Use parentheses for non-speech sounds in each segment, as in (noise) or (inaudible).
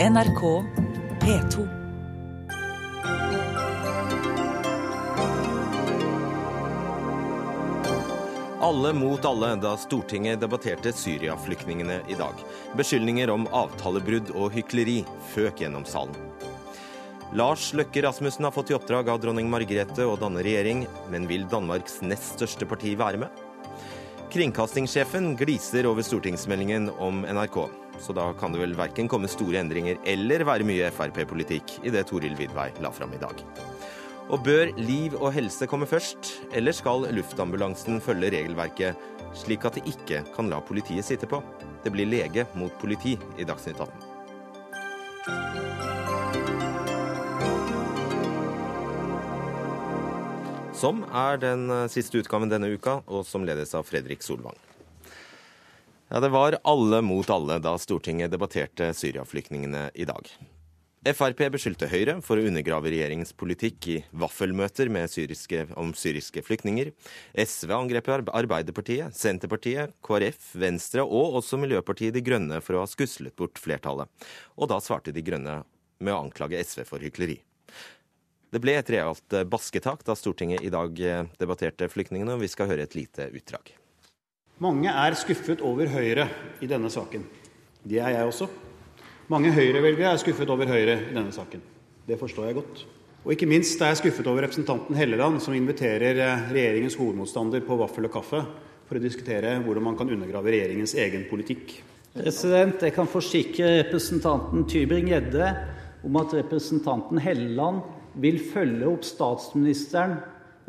NRK P2. Alle mot alle da Stortinget debatterte Syria-flyktningene i dag. Beskyldninger om avtalebrudd og hykleri føk gjennom salen. Lars Løkke Rasmussen har fått i oppdrag av dronning Margrethe å danne regjering, men vil Danmarks nest største parti være med? Kringkastingssjefen gliser over stortingsmeldingen om NRK, så da kan det vel verken komme store endringer eller være mye Frp-politikk i det Toril Vidvei la fram i dag. Og bør liv og helse komme først, eller skal luftambulansen følge regelverket, slik at de ikke kan la politiet sitte på? Det blir lege mot politi i Dagsnytt 18. Som er den siste utgaven denne uka, og som ledes av Fredrik Solvang. Ja, Det var alle mot alle da Stortinget debatterte Syria-flyktningene i dag. Frp beskyldte Høyre for å undergrave regjeringens politikk i vaffelmøter syriske, om syriske flyktninger. SV angrep Arbeiderpartiet, Senterpartiet, KrF, Venstre og også Miljøpartiet De Grønne for å ha skuslet bort flertallet. Og da svarte De Grønne med å anklage SV for hykleri. Det ble et realt basketak da Stortinget i dag debatterte flyktningene, og vi skal høre et lite utdrag. Mange er skuffet over Høyre i denne saken. Det er jeg også. Mange Høyre-velgere er skuffet over Høyre i denne saken. Det forstår jeg godt. Og ikke minst er jeg skuffet over representanten Helleland, som inviterer regjeringens hovedmotstander på vaffel og kaffe for å diskutere hvordan man kan undergrave regjeringens egen politikk. President, Jeg kan forsikre representanten Tybring-Gjedde om at representanten Helleland vil følge opp statsministeren,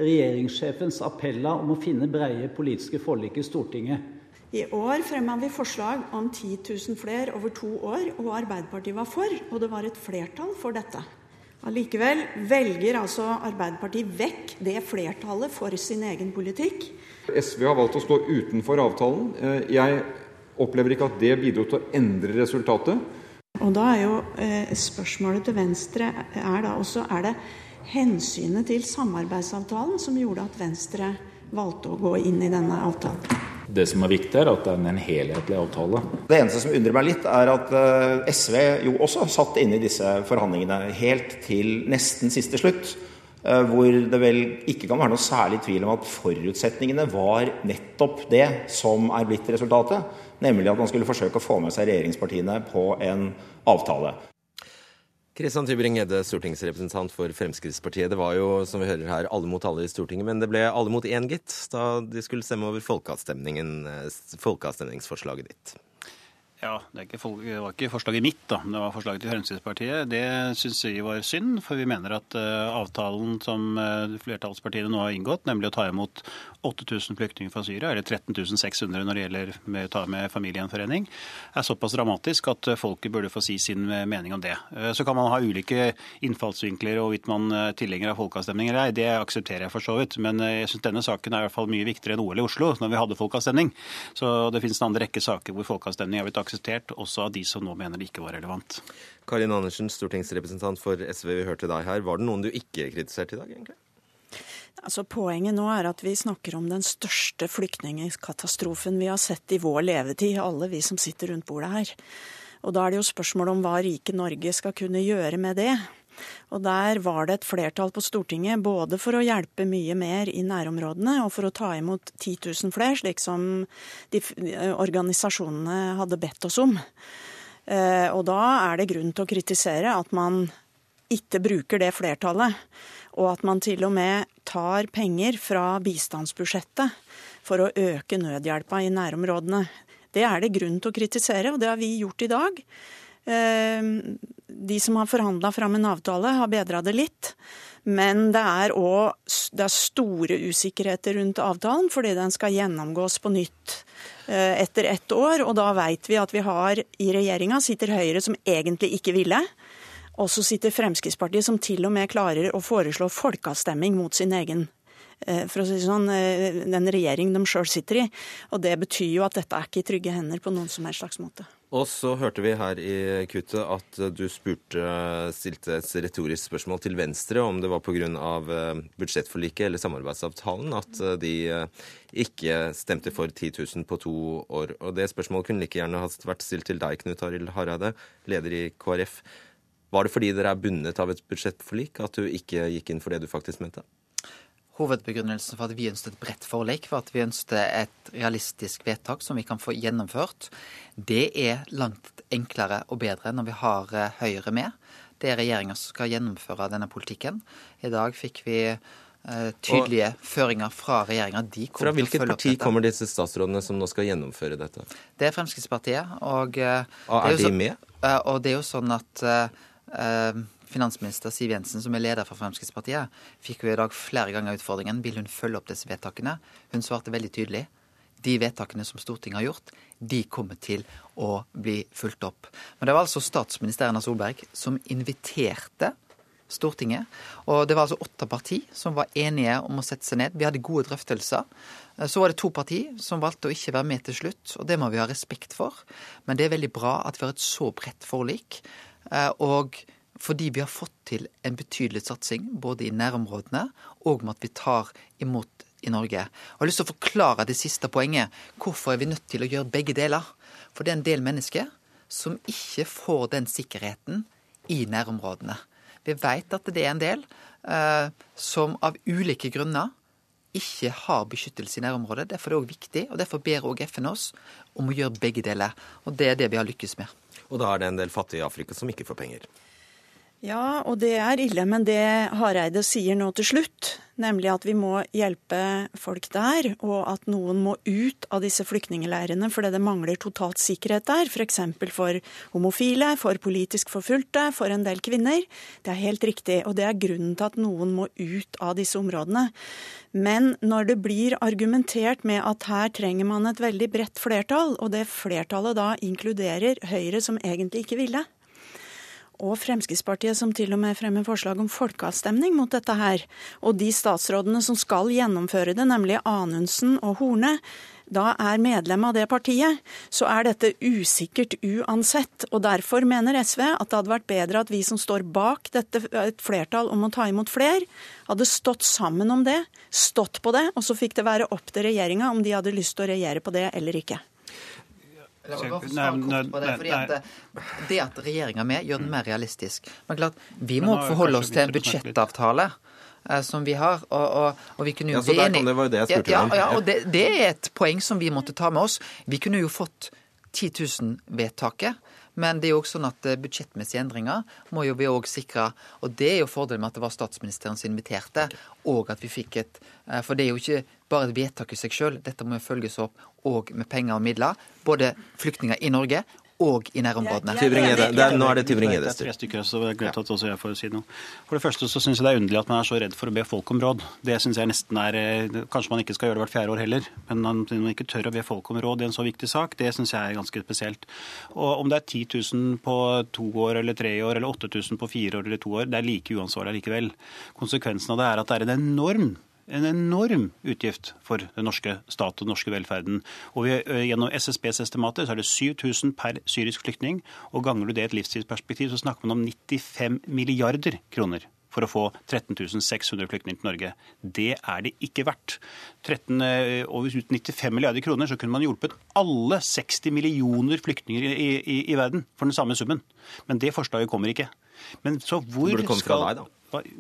regjeringssjefens appeller om å finne breie politiske forlik i Stortinget. I år fremma vi forslag om 10 000 flere over to år, og Arbeiderpartiet var for, og det var et flertall for dette. Allikevel velger altså Arbeiderpartiet vekk det flertallet for sin egen politikk. SV har valgt å stå utenfor avtalen. Jeg opplever ikke at det bidro til å endre resultatet. Og da er jo eh, spørsmålet til Venstre er da også er det hensynet til samarbeidsavtalen som gjorde at Venstre valgte å gå inn i denne avtalen. Det som er viktig, er at det er en helhetlig avtale. Det eneste som undrer meg litt, er at eh, SV jo også satt inne i disse forhandlingene helt til nesten siste slutt. Eh, hvor det vel ikke kan være noe særlig tvil om at forutsetningene var nettopp det som er blitt resultatet. Nemlig at man skulle forsøke å få med seg regjeringspartiene på en avtale. Kristian Tybring-Gjedde, stortingsrepresentant for Fremskrittspartiet. Det var jo, som vi hører her, alle mot alle i Stortinget, men det ble alle mot én, gitt, da de skulle stemme over eh, folkeavstemningsforslaget ditt. Ja, det, ikke, det, var ikke forslaget mitt, da. Det var forslaget til Fremskrittspartiet. Det syns vi var synd, for vi mener at uh, avtalen som uh, flertallspartiene nå har inngått, nemlig å ta imot 8000 flyktninger fra Syria, eller 13 600 når det gjelder med å ta med familiegjenforening, er såpass dramatisk at folket burde få si sin mening om det. Uh, så kan man ha ulike innfallsvinkler og hvorvidt man er tilhenger av folkeavstemning eller ei. Det aksepterer jeg for så vidt. Men jeg syns denne saken er i hvert fall mye viktigere enn OL i Oslo, når vi hadde folkeavstemning. Så det finnes en annen rekke saker hvor folkeavstemning er blitt akseptert, også av de som nå mener det ikke var relevant. Karin Andersen, stortingsrepresentant for SV, vi hørte deg her. Var det noen du ikke kritiserte i dag, egentlig? Altså, poenget nå er at vi snakker om den største flyktningkatastrofen vi har sett i vår levetid, alle vi som sitter rundt bordet her. Og da er det jo spørsmål om hva rike Norge skal kunne gjøre med det. Og der var det et flertall på Stortinget både for å hjelpe mye mer i nærområdene og for å ta imot 10 000 flere, slik som de organisasjonene hadde bedt oss om. Eh, og da er det grunn til å kritisere at man ikke bruker det flertallet. Og at man til og med tar penger fra bistandsbudsjettet for å øke nødhjelpa i nærområdene. Det er det grunn til å kritisere, og det har vi gjort i dag. Eh, de som har forhandla fram en avtale, har bedra det litt. Men det er òg store usikkerheter rundt avtalen, fordi den skal gjennomgås på nytt eh, etter ett år. Og da veit vi at vi har i regjeringa sitter Høyre som egentlig ikke ville. Og så sitter Fremskrittspartiet som til og med klarer å foreslå folkeavstemning mot sin egen eh, for å si sånn, eh, den regjering de sjøl sitter i. Og det betyr jo at dette er ikke i trygge hender på noen som helst slags måte. Og så hørte vi her i kuttet at du spurte, stilte et retorisk spørsmål til Venstre om det var pga. budsjettforliket eller samarbeidsavtalen at de ikke stemte for 10 000 på to år. Og det spørsmålet kunne like gjerne vært stilt til deg, Knut Arild Hareide, leder i KrF. Var det fordi dere er bundet av et budsjettforlik at du ikke gikk inn for det du faktisk mente? Hovedbegrunnelsen for at vi ønsket et bredt forlik, var at vi ønsket et realistisk vedtak som vi kan få gjennomført. Det er langt enklere og bedre når vi har eh, Høyre med. Det er regjeringa som skal gjennomføre denne politikken. I dag fikk vi uh, tydelige og, føringer fra regjeringa. Fra hvilket parti kommer disse statsrådene som nå skal gjennomføre dette? Det er Fremskrittspartiet. Og, uh, og er, er de så, med? Og det er jo sånn at Eh, finansminister Siv Jensen, som er leder for Fremskrittspartiet, fikk jo i dag flere ganger utfordringen vil hun følge opp disse vedtakene. Hun svarte veldig tydelig. De vedtakene som Stortinget har gjort, de kommer til å bli fulgt opp. Men det var altså statsminister Erna Solberg som inviterte Stortinget. Og det var altså åtte parti som var enige om å sette seg ned. Vi hadde gode drøftelser. Så var det to parti som valgte å ikke være med til slutt, og det må vi ha respekt for. Men det er veldig bra at vi har et så bredt forlik. Eh, og fordi vi har fått til en betydelig satsing både i nærområdene og med at vi tar imot i Norge. Jeg har lyst til å forklare det siste poenget. Hvorfor er vi nødt til å gjøre begge deler? For det er en del mennesker som ikke får den sikkerheten i nærområdene. Vi vet at det er en del eh, som av ulike grunner ikke har beskyttelse i nærområdet. Derfor er det òg viktig, og derfor ber òg FN oss om å gjøre begge deler. Og det er det vi har lykkes med. Og da er det en del fattige i Afrika som ikke får penger. Ja, og det er ille. Men det Hareide sier nå til slutt, nemlig at vi må hjelpe folk der, og at noen må ut av disse flyktningleirene fordi det mangler totalt sikkerhet der, f.eks. For, for homofile, for politisk forfulgte, for en del kvinner. Det er helt riktig, og det er grunnen til at noen må ut av disse områdene. Men når det blir argumentert med at her trenger man et veldig bredt flertall, og det flertallet da inkluderer Høyre, som egentlig ikke ville, og Fremskrittspartiet som til og med fremmer forslag om folkeavstemning mot dette her. Og de statsrådene som skal gjennomføre det, nemlig Anundsen og Horne, da er medlem av det partiet, så er dette usikkert uansett. Og derfor mener SV at det hadde vært bedre at vi som står bak dette, et flertall om å ta imot flere, hadde stått sammen om det, stått på det, og så fikk det være opp til regjeringa om de hadde lyst til å regjere på det eller ikke. Det, at det at regjeringa er med, gjør den mer realistisk. Men klart, vi må forholde oss til en budsjettavtale eh, som vi har. Og, og, og vi kunne jo ja, så der kom det, var jo det jeg spurte ja, ja, og det, det, er et poeng som vi måtte ta med oss. Vi kunne jo fått 10 000-vedtaket. Men det er jo også sånn at eh, budsjettmessige endringer må jo vi òg sikre. Og det er jo fordelen med at det var statsministeren som inviterte, og at vi fikk et eh, For det er jo ikke bare et vedtak i seg sjøl. Dette må jo følges opp òg med penger og midler. Både flyktninger i Norge og i nærområdene. Nå er det Tybring-Gjedde. Det er det er greit at jeg får si noe. For det første så syns jeg det er underlig at man er så redd for å be folk om råd. Det syns jeg nesten er eh, Kanskje man ikke skal gjøre det hvert fjerde år heller, men at man ikke tør å be folk om råd i en så viktig sak, det syns jeg er ganske spesielt. Og om det er 10 000 på to år eller tre år eller 8000 på fire år eller to år, det er like uansvarlig likevel. Konsekvensen av det er at det er en enorm en enorm utgift for den norske stat og den norske velferden. Og vi, Gjennom SSBs estimater så er det 7000 per syrisk flyktning. og Ganger du det i et livstidsperspektiv, så snakker man om 95 milliarder kroner for å få 13 600 flyktninger til Norge. Det er det ikke verdt. 13, over 95 milliarder kroner så kunne man hjulpet alle 60 millioner flyktninger i, i, i verden for den samme summen. Men det forslaget kommer ikke. Men så hvor det fra deg, da.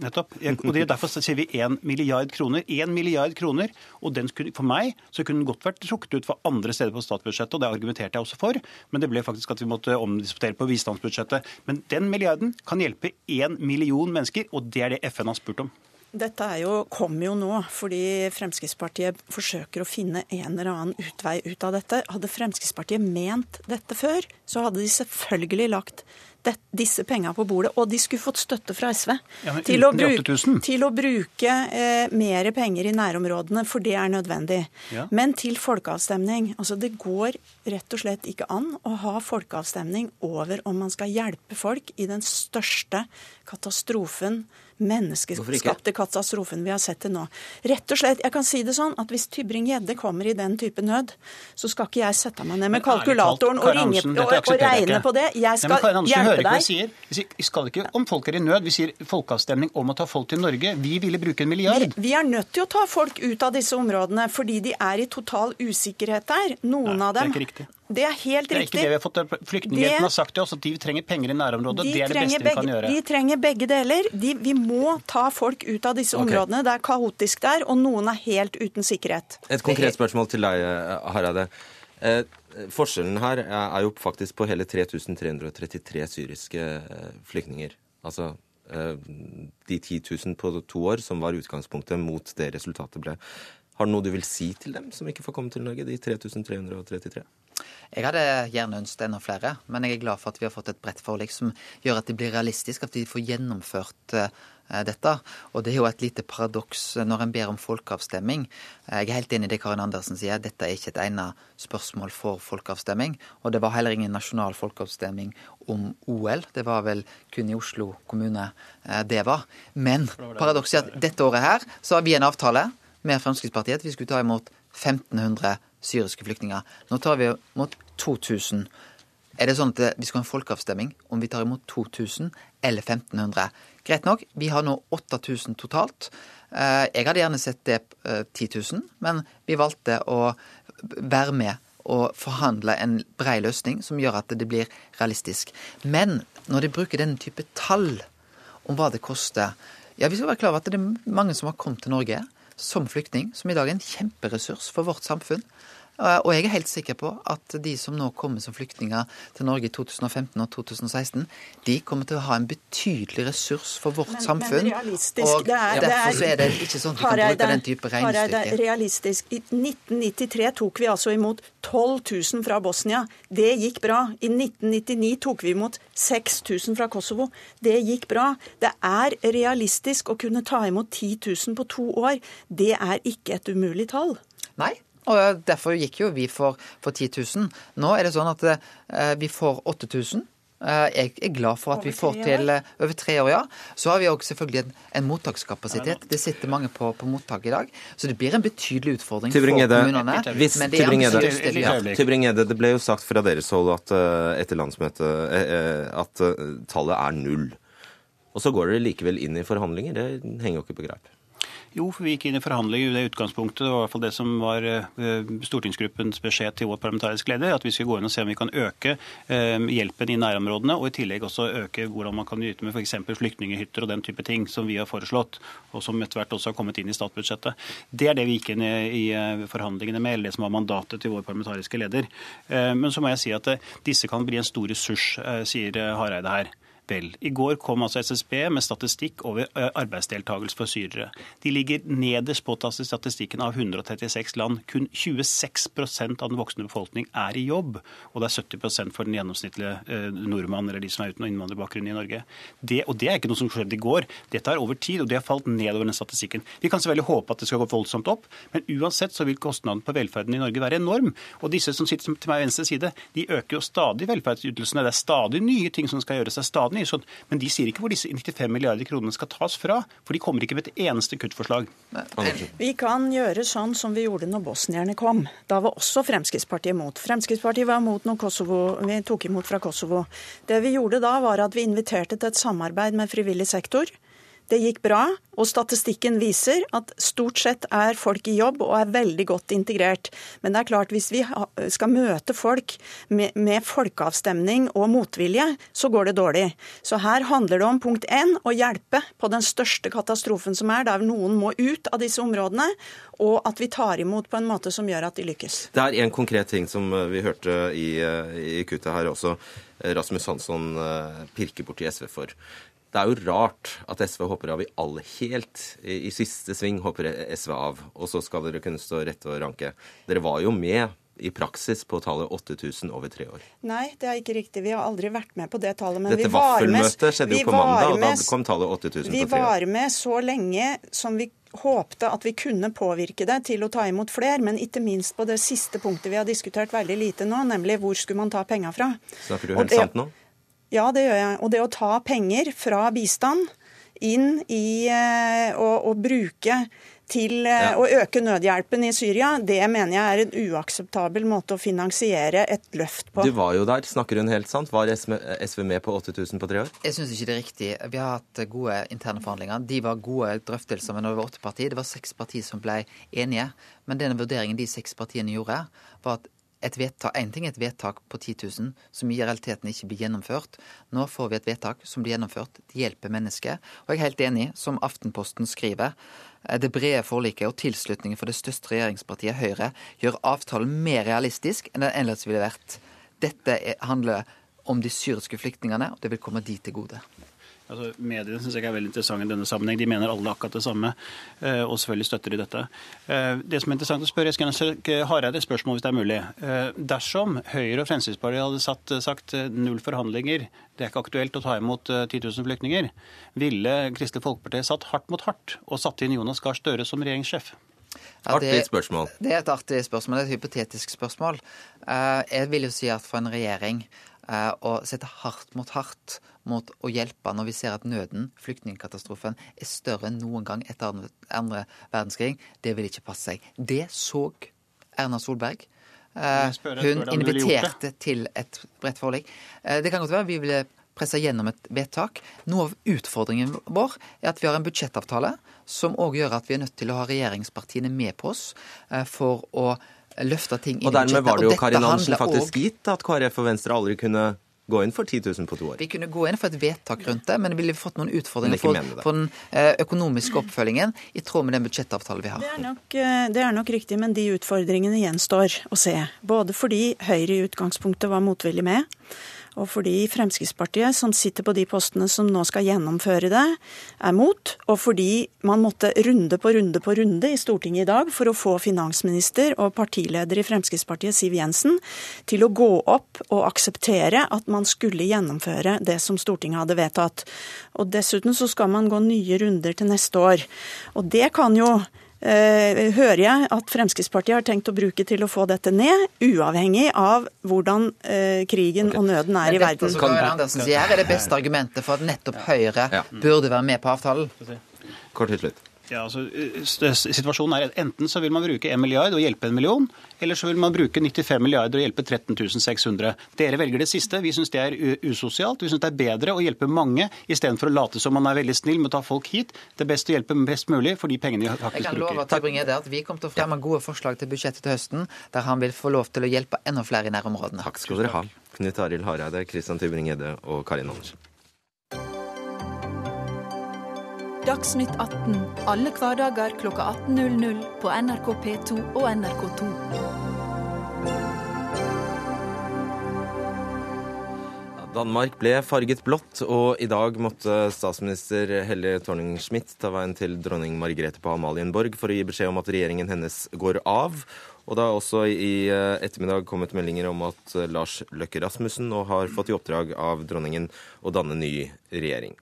Nettopp. Og det, er Derfor sier vi 1 milliard kroner. 1 milliard kroner, og skulle, For meg så kunne den godt vært trukket ut for andre steder på statsbudsjettet, og det argumenterte jeg også for. Men det ble faktisk at vi måtte omdisputere på bistandsbudsjettet. Men den milliarden kan hjelpe 1 million mennesker, og det er det FN har spurt om. Dette jo, kom jo nå fordi Fremskrittspartiet forsøker å finne en eller annen utvei ut av dette. Hadde Fremskrittspartiet ment dette før, så hadde de selvfølgelig lagt det, disse pengene på bordet, og de skulle fått støtte fra SV Ja, til, å bruke, til å bruke eh, mer penger i nærområdene, for det er nødvendig. Ja. Men til folkeavstemning. Altså, det går rett og slett ikke an å ha folkeavstemning over om man skal hjelpe folk i den største katastrofen menneskeskapte katastrofen vi har sett til nå. Rett og slett, jeg kan si det sånn at Hvis Tybring-Gjedde kommer i den type nød, så skal ikke jeg sette meg ned med kalkulatoren talt, og, ringe, og, og regne på det. Jeg Nei, skal Karin Andersen, du hører ikke hva vi sier. Vi sier- Vi skal ikke om folk er i nød. Vi sier folkeavstemning om å ta folk til Norge. Vi ville bruke en milliard. Vi, vi er nødt til å ta folk ut av disse områdene fordi de er i total usikkerhet der. Noen Nei, av dem det er ikke riktig. Det er helt Det er ikke det vi har fått. Flyktninghjelpen Det- har sagt til oss at de trenger penger i nærområdet. De Det er det beste beste vi kan gjøre. De trenger begge deler. De, vi må ta folk ut av disse okay. områdene. Det er kaotisk der, og noen er helt uten sikkerhet. Et konkret spørsmål til deg, Hareide. Eh, forskjellen her er jo faktisk på hele 3333 syriske eh, flyktninger. Altså eh, de 10 000 på to år som var utgangspunktet mot det resultatet ble. Har du noe du vil si til dem som ikke får komme til Norge, de 3333? Jeg hadde gjerne ønsket enda flere, men jeg er glad for at vi har fått et bredt forlik som gjør at det blir realistisk, at vi får gjennomført eh, dette. Og det er jo et lite paradoks når en ber om folkeavstemning. Jeg er helt enig i det Karin Andersen sier, dette er ikke et egnet spørsmål for folkeavstemning. Og det var heller ingen nasjonal folkeavstemning om OL. Det var vel kun i Oslo kommune eh, det var. Men paradokset er at dette året her så har vi en avtale med Fremskrittspartiet at vi skulle ta imot 1500 syriske flyktninger. Nå tar vi imot 2000. Er det sånn at vi skal ha en folkeavstemning om vi tar imot 2000 eller 1500? Greit nok, vi har nå 8000 totalt. Eh, Jeg hadde gjerne sett det eh, 10 000, men vi valgte å være med og forhandle en brei løsning som gjør at det blir realistisk. Men når de bruker den type tall om hva det koster Ja, vi skal være klar over at det er mange som har kommet til Norge som flyktning, som i dag er en kjemperessurs for vårt samfunn. Eh, Og jeg er helt sikker på at de som nå kommer som flyktninger til Norge i 2015 og 2016, de kommer til å ha en betydelig ressurs for vårt Men- samfunn. men og det er- det derfor er- det ikke sånn at vi kan bruke den type regnestykke. realistisk. I 1993 tok vi altså imot 12 000 fra Bosnia. Det gikk bra. I 1999 tok vi imot 6000 fra Kosovo. Det gikk bra. Det er realistisk å kunne ta imot 10 000 på to år. Det er ikke et umulig tall. Nei. Og derfor gikk jo vi for, for 10 000. Nå er det sånn at eh, vi får 8000. Eh, jeg er glad for at vi får til eh, over tre år, ja. Så har vi også selvfølgelig en, en mottakskapasitet. Det sitter mange på, på mottak i dag. Så det blir en betydelig utfordring for kommunene. hvis Men det er Tybring-Gjedde det ble jo sagt fra deres hold at eh, etter landsmøtet eh, eh, at eh, tallet er null. Og så går dere likevel inn i forhandlinger. Det henger jo ikke på greip. Jo, for vi gikk inn i forhandlinger i det utgangspunktet. Det var i hvert fall det som var eh, stortingsgruppens beskjed til vår parlamentariske leder. At vi skulle gå inn og se om vi kan øke eh, hjelpen i nærområdene, og i tillegg også øke hvordan man kan yte med f.eks. flyktninghytter og den type ting som vi har foreslått, og som etter hvert også har kommet inn i statsbudsjettet. Det er det vi gikk inn i, eh, forhandlingene med, eller det som var mandatet til vår parlamentariske leder. Men så må jeg si at disse kan bli en stor ressurs, sier Hareide her. Vel, I går kom altså SSB med statistikk over ø, arbeidsdeltakelse for syrere. De ligger nederst på statistikken av 136 land. Kun 26 av den voksne befolkning er i jobb. Og det er 70% for den gjennomsnittlige ø, nordmann eller de som er uten innvandrerbakgrunn i Norge. Det, og det er ikke noe som skjedde i går. Dette er over tid, og det har falt nedover den statistikken. Vi kan selvfølgelig håpe at det skal gå voldsomt opp, men uansett så vil kostnaden på velferden i Norge være enorm. Og disse som sitter til meg venstre side, de øker jo stadig velferdsytelsene. Det er stadig nye ting som skal gjøres. Det er stadig nye sånn. Men de sier ikke hvor disse 95 milliarder kronene skal tas fra, for de kommer ikke med et eneste kuttforslag. Vi kan gjøre sånn som vi gjorde når bosnierne kom. Da var også Fremskrittspartiet mot. Fremskrittspartiet var mot når Kosovo, vi tok imot fra Kosovo. Det vi gjorde da, var at vi inviterte til et samarbeid med frivillig sektor. Det gikk bra, og statistikken viser at stort sett er folk i jobb og er veldig godt integrert. Men det er klart, hvis vi skal møte folk med, med folkeavstemning og motvilje, så går det dårlig. Så her handler det om punkt én å hjelpe på den største katastrofen som er, der noen må ut av disse områdene, og at vi tar imot på en måte som gjør at de lykkes. Det er en konkret ting som eh, vi hørte i, eh, i kuttet her også. eh, Rasmus Hansson pirker borti SV for. Det er jo rart at SV hopper av i all helt. I, I siste sving hopper SV av, og så skal dere kunne stå rett og ranke. Dere var jo med i praksis på tallet 8000 over tre år. Nei, det er ikke riktig. Vi har aldri vært med på det tallet. Men Dette vi var med, skjedde jo på mandag, og da kom tallet 8000 på tre år. Vi var med så lenge som vi håpte at vi kunne påvirke det til å ta imot flere, men ikke minst på det siste punktet vi har diskutert veldig lite nå, nemlig hvor skulle man ta penga fra. Snakker du helt det- sant nå? Ja, det gjør jeg. Og det å ta penger fra bistand inn i eh, å, å bruke til eh, Ja. å øke nødhjelpen i Syria, det mener jeg er en uakseptabel måte å finansiere et løft på. Du var jo der, snakker hun helt sant? Var SV SV med på 8000 på tre år? Jeg syns ikke det er riktig. Vi har hatt gode interne forhandlinger. De var gode drøftelser, men det var åtte partier. Det var seks partier som ble enige. Men den vurderingen de seks partiene gjorde, var at et vedtak, en ting er et vedtak på 10 000 som i realiteten ikke blir gjennomført. Nå får vi et vedtak som blir gjennomført. Det hjelper mennesker. Og jeg er helt enig, som Aftenposten skriver. eh, Det brede forliket og tilslutningen for det største regjeringspartiet, Høyre, gjør avtalen mer realistisk enn den ellers ville vært. Dette er, handler om de syriske flyktningene, og det vil komme de til gode. Altså, mediene synes jeg er veldig interessant i denne sammenheng. De mener alle akkurat det samme, eh, og selvfølgelig støtter de dette. Eh, Det som er interessant å spørre, jeg skal gjerne søke Hareide et spørsmål hvis det er mulig. Eh, Dersom Høyre og Fremskrittspartiet hadde satt, sagt null forhandlinger, det er ikke aktuelt å ta imot eh, 10 000 flyktninger, ville Kristelig Folkeparti satt hardt mot hardt og satt inn Jonas Gahr Støre som regjeringssjef? Ja, det- Artig spørsmål. Det er et artig spørsmål, det er et hypotetisk spørsmål. Eh, Jeg vil jo si at for en regjering eh, å sette hardt mot hardt mot å hjelpe når vi ser at nøden, flyktningkatastrofen, er større enn noen gang etter andre, verdenskrig, det vil ikke passe seg. Det så Erna Solberg. Eh, Hun inviterte til et bredt forlik. Eh, Det kan godt være vi ville pressa gjennom et vedtak. Noe av utfordringen vår er at vi har en budsjettavtale som òg gjør at vi er nødt til å ha regjeringspartiene med på oss eh, for å løfte ting inn i budsjettet. Og dermed var det jo Karin Andersen faktisk også- gitt at KrF og Venstre aldri kunne gå inn for 10 000 på to år. Vi kunne gå inn for et vedtak rundt det, men vi ville fått noen utfordringer for, for den eh, økonomiske oppfølgingen i tråd med den budsjettavtalen vi har. Det er, nok, eh, det er nok riktig, men de utfordringene gjenstår å se. Både fordi Høyre i utgangspunktet var motvillig med, og fordi Fremskrittspartiet, som sitter på de postene som nå skal gjennomføre det, er mot. Og fordi man måtte runde på runde på runde i Stortinget i dag for å få finansminister og partileder i Fremskrittspartiet, Siv Jensen, til å gå opp og akseptere at man skulle gjennomføre det som Stortinget hadde vedtatt. Og dessuten så skal man gå nye runder til neste år. Og det kan jo hører jeg at Fremskrittspartiet har tenkt å bruke til å få dette ned, uavhengig av hvordan eh, krigen og nøden er i Men dette verden. som Karin Andersen sier her, er det beste argumentet for at nettopp Høyre Ja. burde være med på avtalen. Kort til slutt. Ja, altså, eh, situasjonen er Enten så vil man bruke 1 milliard og hjelpe en million, eller så vil man bruke 95 milliarder og hjelpe 13 600. Dere velger det siste. Vi syns det er usosialt. Vi syns det er bedre å hjelpe mange istedenfor å late som man er veldig snill med å ta folk hit. Det er best å hjelpe best mulig for de pengene vi Jeg kan love bruker. Tybring-Gjedde at vi kommer til å fremme gode forslag til budsjettet til høsten, der han vil få lov til å hjelpe enda flere i nærområdene. Takk skal dere ha. Knut Arild Hareide, Christian Tybring-Gjedde og Karin Andersen. Dagsnytt 18 alle hverdager kl 18.00 på NRK P2 og NRK2. Danmark ble farget blått, og i dag måtte statsminister Helle Thorning-Schmidt ta veien til dronning Margrethe på Amalienborg for å gi beskjed om at regjeringen hennes går av. Og det har også i eh, ettermiddag kommet meldinger om at eh, Lars Løkke Rasmussen nå har fått i oppdrag av dronningen å danne ny regjering.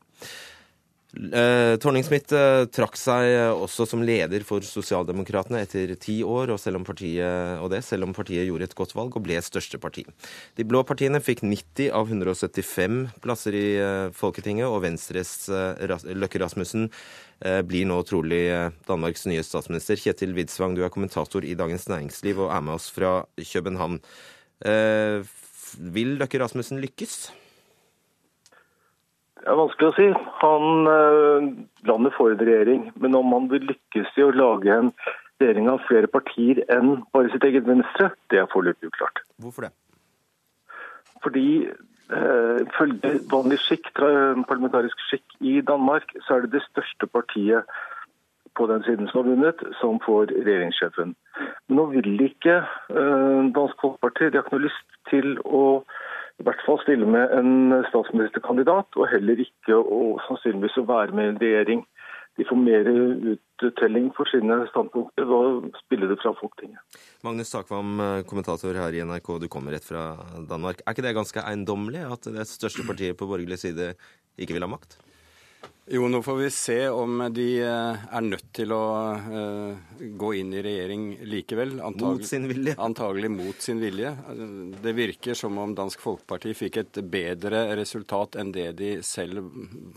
Eh, Torning-Smith eh, trakk seg eh, også som leder for Sosialdemokratene etter ti år, og, selv om partiet, og det selv om partiet gjorde et godt valg og ble største parti. De blå partiene fikk 90 av 175 plasser i eh, Folketinget, og Venstres Løkke Rasmussen blir nå trolig Danmarks nye statsminister. Kjetil Widsvang, du er kommentator i Dagens Næringsliv og er med oss fra København. Vil Løkke Rasmussen lykkes? Det er vanskelig å si. Han eh, Landet får en regjering, men om han vil lykkes i å lage en regjering av flere partier enn bare sitt eget Venstre, det er foreløpig uklart. Hvorfor det? Fordi ifølge vanlig skikk, parlamentarisk skikk i Danmark, så er det det største partiet på den siden som har vunnet, som får regjeringssjefen. Men nå vil ikke eh, Dansk Folkeparti, de har ikke noe lyst til å i hvert fall stille med en statsministerkandidat, og heller ikke å sannsynligvis å være med i en regjering. de får mer uttelling for sine standpunkter ved å spille det fra Folketinget. Magnus Takvam, kommentator her i NRK, du kommer rett fra Danmark. Er ikke det ganske eiendommelig at det største partiet på borgerlig side ikke vil ha makt? Jo, nå får vi se om de eh, er nødt til å uh, gå inn i regjering likevel. Antag mot sin vilje? Antagelig mot sin vilje. Det virker som om Dansk Folkeparti fikk et bedre resultat enn det de selv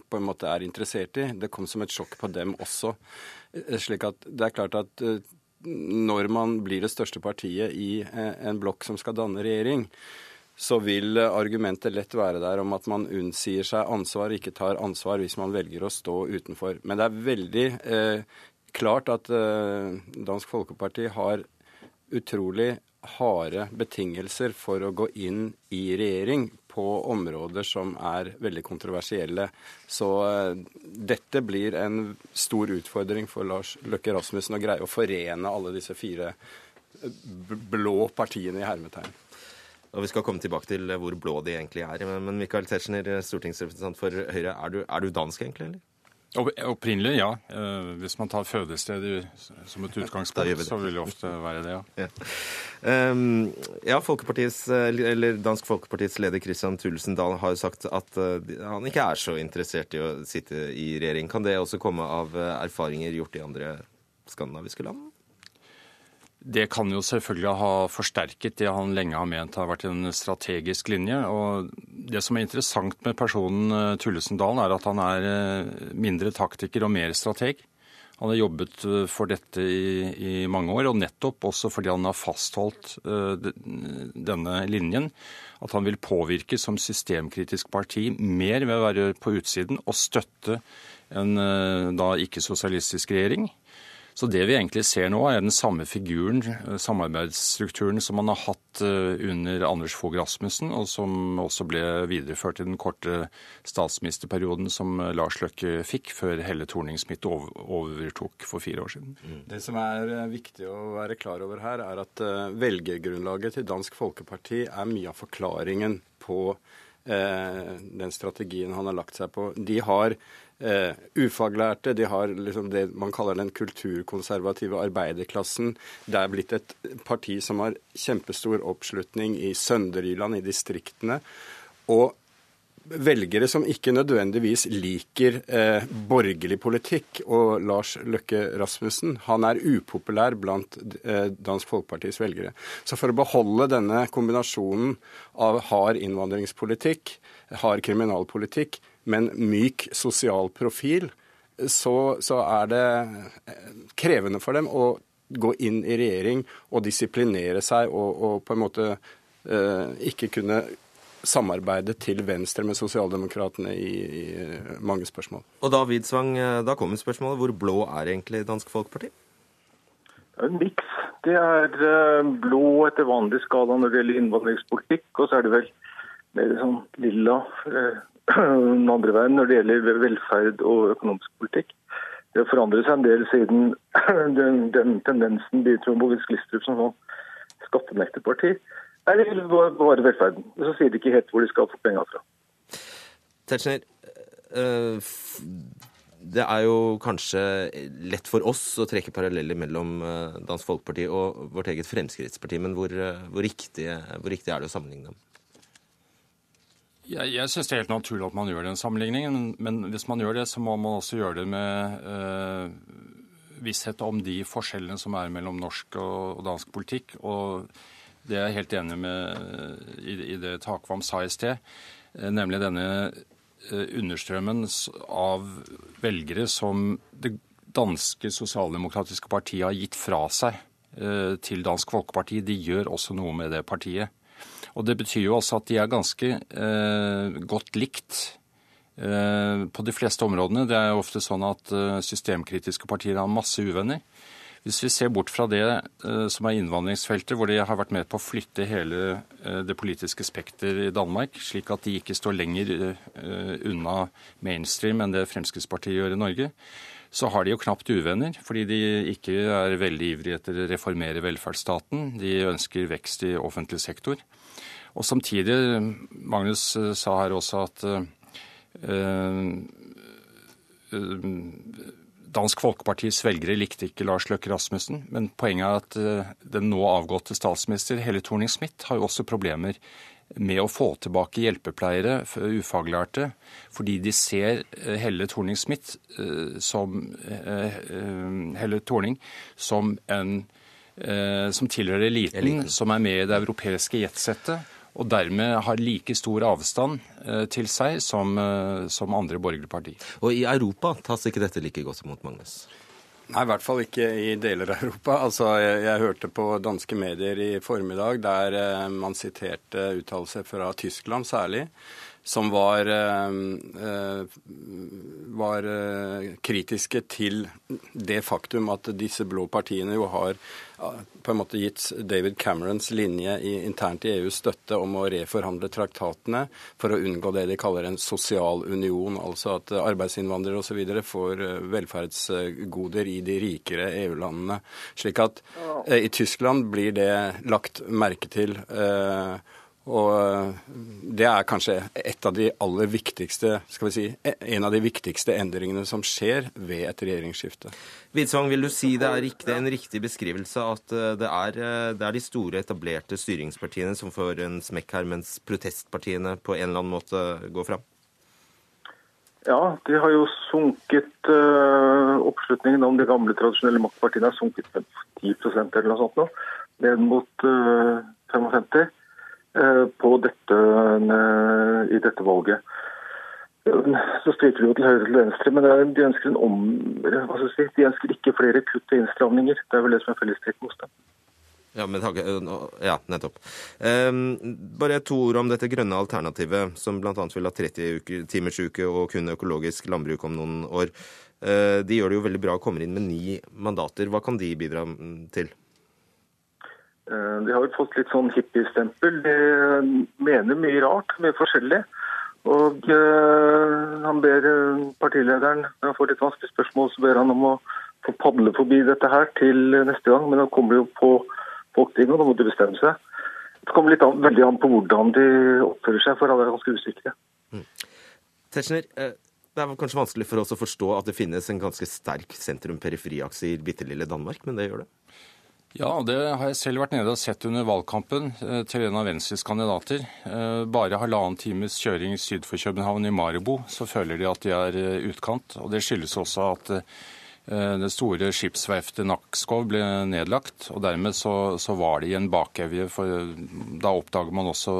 på en måte er interessert i. Det kom som et sjokk på dem også. Eh, slik at det er klart at når man blir det største partiet i en blokk som skal danne regjering, så vil argumentet lett være der om at man unnsier seg ansvar, ikke tar ansvar hvis man velger å stå utenfor. Men det er veldig eh, klart at eh, Dansk Folkeparti har utrolig harde betingelser for å gå inn i regjering på områder som er veldig kontroversielle. Så eh, dette blir en stor utfordring for Lars Løkke Rasmussen å greie å forene alle disse fire eh, blå partiene i hermetegn. Og Vi skal komme tilbake til hvor blå de egentlig er. Men Michael Tetzschner, stortingsrepresentant for Høyre, er du, er du dansk egentlig, eller? Opprinnelig, ja. Eh, hvis man tar fødested som et utgangspunkt, så vil det ofte være det, ja. Ja, um, ja Dansk Folkepartis leder Christian Thulesen Dahl har sagt at han ikke er så interessert i å sitte i regjering. Kan det også komme av erfaringer gjort i andre skandinaviske land? Det kan jo selvfølgelig ha forsterket det han lenge har ment har vært en strategisk linje. Og det som er interessant med personen eh, Tullesen Dahl, er at han er eh, mindre taktiker og mer strateg. Han har jobbet eh, for dette i, i, mange år, og nettopp også fordi han har fastholdt denne linjen. At han vil påvirke som systemkritisk parti mer ved å være på utsiden og støtte en da ikke-sosialistisk regjering. Så det vi egentlig ser nå, er den samme figuren, eh, samarbeidsstrukturen, som man har hatt eh, under Anders Fogh Rasmussen, og som også ble videreført i den korte statsministerperioden som eh, Lars Løkke fikk, før Helle Thorning-Smith overtok for fire år siden. Mm. Det som er viktig å være klar over her, er at velgergrunnlaget til Dansk Folkeparti er mye av forklaringen på den strategien han har lagt seg på. De har eh, ufaglærte. De har liksom det man kaller den kulturkonservative arbeiderklassen. Det er blitt et parti som har kjempestor oppslutning i Sønderjylland, i distriktene. Og velgere som ikke nødvendigvis liker eh, borgerlig politikk. Og Lars Løkke Rasmussen han er upopulær blant eh, Dansk Folkepartis velgere. Så for å beholde denne kombinasjonen av hard innvandringspolitikk, hard kriminalpolitikk, men myk sosial profil, så, så er det eh, krevende for dem å gå inn i regjering og disiplinere seg og, og på en måte eh, ikke kunne samarbeide til venstre med sosialdemokratene i, i, mange spørsmål. Og da, Widsvang, eh, da kommer spørsmålet. Hvor blå er egentlig Dansk Folkeparti? Det er en miks. Det er eh, blå etter vanlig skala når det gjelder innvandringspolitikk, og så er det vel mer sånn lilla (clears throat) den andre veien når det gjelder velferd og økonomisk politikk. Det har forandret seg en del siden (clears throat) den, den tendensen med Mogens Glistrup som sånn skattenekterparti. Nei, de vil velferden. Så sier de ikke helt hvor de skal få penga fra. Tetzschner, eh, det er jo kanskje lett for oss å trekke paralleller mellom eh, Dansk Folkeparti og vårt eget Fremskrittsparti, men hvor, eh, hvor, riktig, hvor riktig er det å sammenligne dem? Jeg, jeg syns det er helt naturlig at man gjør den sammenligningen, men hvis man gjør det, så må man også gjøre det med øh, visshet om de forskjellene som er mellom norsk og, dansk politikk. Og det er jeg helt enig med i, i det Takvam sa i sted, eh, nemlig denne øh, understrømmen av velgere som det danske sosialdemokratiske partiet har gitt fra seg til Dansk Folkeparti. De gjør også noe med det partiet. Og det betyr jo også at de er ganske eh, godt likt eh, på de fleste områdene. Det er jo ofte sånn at eh, systemkritiske partier har masse uvenner. Hvis vi ser bort fra det eh, som er innvandringsfeltet, hvor de har vært med på å flytte hele eh, det politiske spekter i Danmark, slik at de ikke står lenger eh, unna mainstream enn det Fremskrittspartiet gjør i Norge, så har de jo knapt uvenner, fordi de ikke er veldig ivrige etter å reformere velferdsstaten. De ønsker vekst i offentlig sektor. Og samtidig, Magnus eh, sa her også at uh, uh, Dansk Folkepartis velgere likte ikke Lars Løkke Rasmussen, men poenget er at eh, den nå avgåtte statsminister Helle Thorning-Smith har jo også problemer med å få tilbake hjelpepleiere, ufaglærte, fordi de ser eh, Helle Thorning-Smith som Helle Thorning som en som tilhører eliten, eliten, som er med i det europeiske jetsettet, og dermed har like stor avstand eh, til seg som, eh, som andre borgerlige partier. Og i Europa tas ikke dette like godt imot, Magnus? Nei, i hvert fall ikke i deler av Europa. Altså, jeg, jeg hørte på danske medier i formiddag der eh, man siterte uttalelser fra Tyskland særlig, som var, var kritiske til det faktum at disse blå partiene jo har på en måte gitt David Camerons linje i, internt i EU støtte om å reforhandle traktatene for å unngå det de kaller en sosial union, altså at arbeidsinnvandrere osv. får eh, velferdsgoder i de rikere EU-landene. Slik at eh, i Tyskland blir det lagt merke til. Eh, og eh, det er kanskje et av de aller viktigste, skal vi si, en av de viktigste endringene som skjer ved et regjeringsskifte. Widsvang, vil du si det er riktig, en riktig beskrivelse at eh, det er, eh, det er, de store, etablerte styringspartiene som får en smekk her, mens protestpartiene på en eller annen måte går fram? Ja, de har jo sunket Oppslutningen om de gamle, tradisjonelle maktpartiene har sunket med 10% eller noe sånt nå, ned mot uh, 55. Eh, på dette, i dette valget. Så striker de jo til høyre til venstre, men de ønsker, om, si, de ønsker ikke flere kutt og innstramninger. Det er vel det som er fellestrekket hos dem. Ja, men, ja, nettopp. Um, bare to ord om dette grønne alternativet, som bl.a. vil ha 30 timers uke og kun økologisk landbruk om noen år. De gjør det jo veldig bra og kommer inn med ni mandater. Hva kan de bidra til? Eh, de har jo fått litt sånn hippiestempel. De mener mye rart, mye forskjellig. Og uh, han ber eh, partilederen, når han får litt vanskelige spørsmål, så ber han om å få padle forbi dette her til neste gang. Men han kommer jo på Folketinget, og da må de bestemme seg. Det kommer litt an, veldig an på hvordan de oppfører seg, for alle er ganske usikre. Mm. Tetzschner, det er kanskje vanskelig for oss å forstå at det finnes en ganske sterk sentrum-periferiakse i bitte lille Danmark, men det gjør det? Ja, det har jeg selv vært nede og sett under valgkampen eh, til en av Venstres kandidater. Eh, bare halvannen times kjøring syd for København, i Maribo, så føler de at de er eh, utkant. Og det skyldes også at det store skipsverftet Nakskov ble nedlagt. og Dermed så, så var de i en bakevje, for da oppdager man også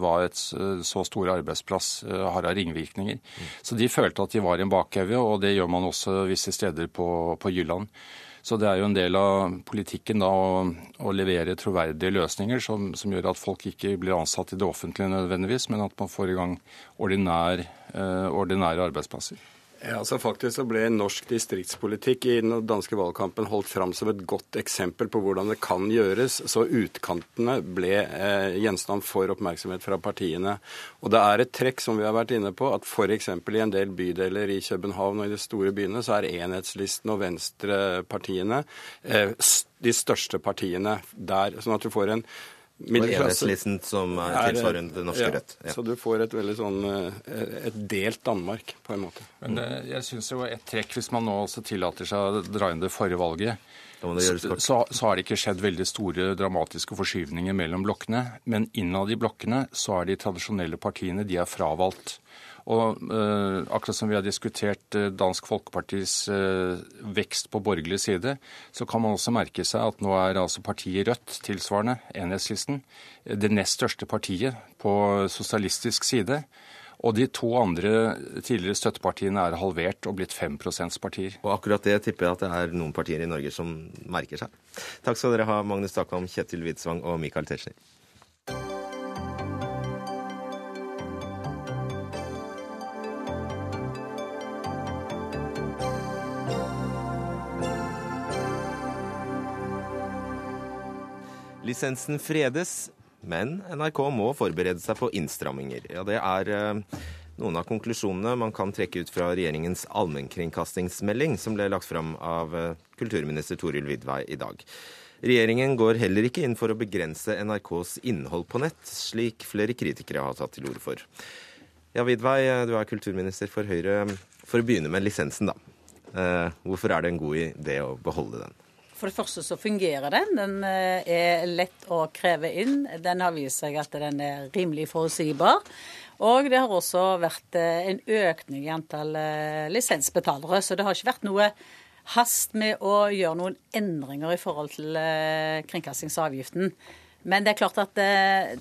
hva et så stor arbeidsplass har av ringvirkninger. Så de følte at de var i en bakevje, og det gjør man også visse steder på, på Jylland. Så det er jo en del av politikken da å, å levere troverdige løsninger som, som, gjør at folk ikke blir ansatt i det offentlige nødvendigvis, men at man får i gang ordinær, eh, ordinære arbeidsplasser. Ja, altså Faktisk så ble norsk distriktspolitikk i den danske valgkampen holdt fram som et godt eksempel på hvordan det kan gjøres, så utkantene ble eh, gjenstand for oppmerksomhet fra partiene. Og det er et trekk som vi har vært inne på, at f.eks. i en del bydeler i København og i de store byene, så er enhetslisten og venstrepartiene eh, de største partiene der. Sånn at du får en Enhetslisten som er tilsvarende det norske ja, rett. Ja. Så du får et veldig sånn eh, et delt Danmark, på en måte. Men det, eh, jeg syns jo et trekk, hvis man nå også tillater seg å dra inn det forrige valget, så, så, så, har det ikke skjedd veldig store dramatiske forskyvninger mellom blokkene. Men innad i blokkene så er de tradisjonelle partiene de er fravalgt. Og eh, akkurat som vi har diskutert eh, Dansk Folkepartis eh, vekst på borgerlig side, så kan man også merke seg at nå er altså partiet Rødt, tilsvarende enhetslisten, det nest største partiet på sosialistisk side. Og de to andre tidligere støttepartiene er halvert og blitt 5% partier. Og akkurat det tipper jeg at det er noen partier i Norge som merker seg. Takk skal dere ha, Magnus Takvam, Kjetil Widsvang og Michael Tetzschner. Lisensen fredes, men NRK må forberede seg på innstramminger. Ja, det er eh, noen av konklusjonene man kan trekke ut fra regjeringens allmennkringkastingsmelding, som ble lagt fram av eh, kulturminister Toril Vidvei i dag. Regjeringen går heller ikke inn for å begrense NRKs innhold på nett, slik flere kritikere har tatt til orde for. Ja, Vidvei, du er kulturminister for Høyre. For å begynne med lisensen, da. Hvorfor er det en god idé å beholde den? For det første så fungerer den. Den er lett å kreve inn. Den har vist seg at den er rimelig forutsigbar. Og det har også vært en økning i antall lisensbetalere. Så det har ikke vært noe hast med å gjøre noen endringer i forhold til kringkastingsavgiften. Men det er klart at eh,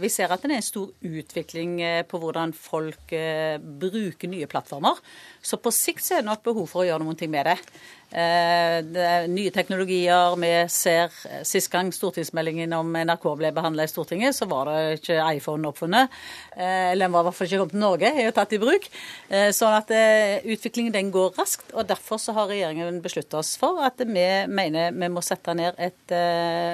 vi ser at det er en stor utvikling eh, på hvordan folk eh, bruker nye plattformer. Så på sikt så er det nok behov for å gjøre ting med det. Eh, det er nye teknologier. Vi ser eh, Sist gang stortingsmeldingen om NRK ble behandla i Stortinget, så var det ikke iPhone oppfunnet. Eh, eller den var i hvert fall ikke kommet til Norge, er tatt i bruk. Sånn at utviklingen den går raskt. og Derfor så har regjeringen besluttet oss for at vi mener vi må sette ned et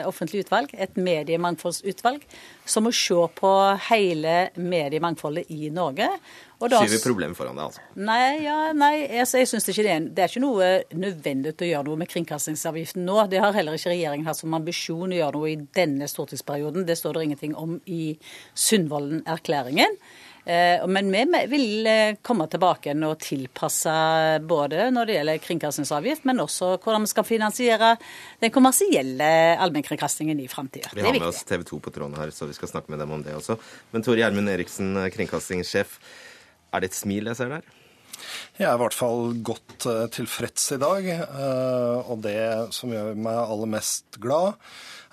offentlig utvalg, et mediemangfoldsutvalg, som må se på hele mediemangfoldet i Norge. Da, Skyver problem foran deg, altså? Nei, ja, nei altså, jeg synes ikke det, er, det er ikke noe nødvendig å gjøre noe med kringkastingsavgiften nå. Det har heller ikke regjeringen hatt som ambisjon å gjøre noe i denne stortingsperioden. Det står det ingenting om i Sundvolden-erklæringen. Eh, men vi vil eh, komme tilbake og tilpasse både når det gjelder kringkastingsavgift, men også hvordan vi skal finansiere den kommersielle allmennkringkastingen i framtida. Vi har med oss TV 2 på tråden her, så vi skal snakke med dem om det også. Men Tore Gjermund Eriksen, kringkastingssjef. Er det et smil jeg ser der? Jeg er i hvert fall godt uh, tilfreds i dag. Uh, og det som gjør meg aller mest glad,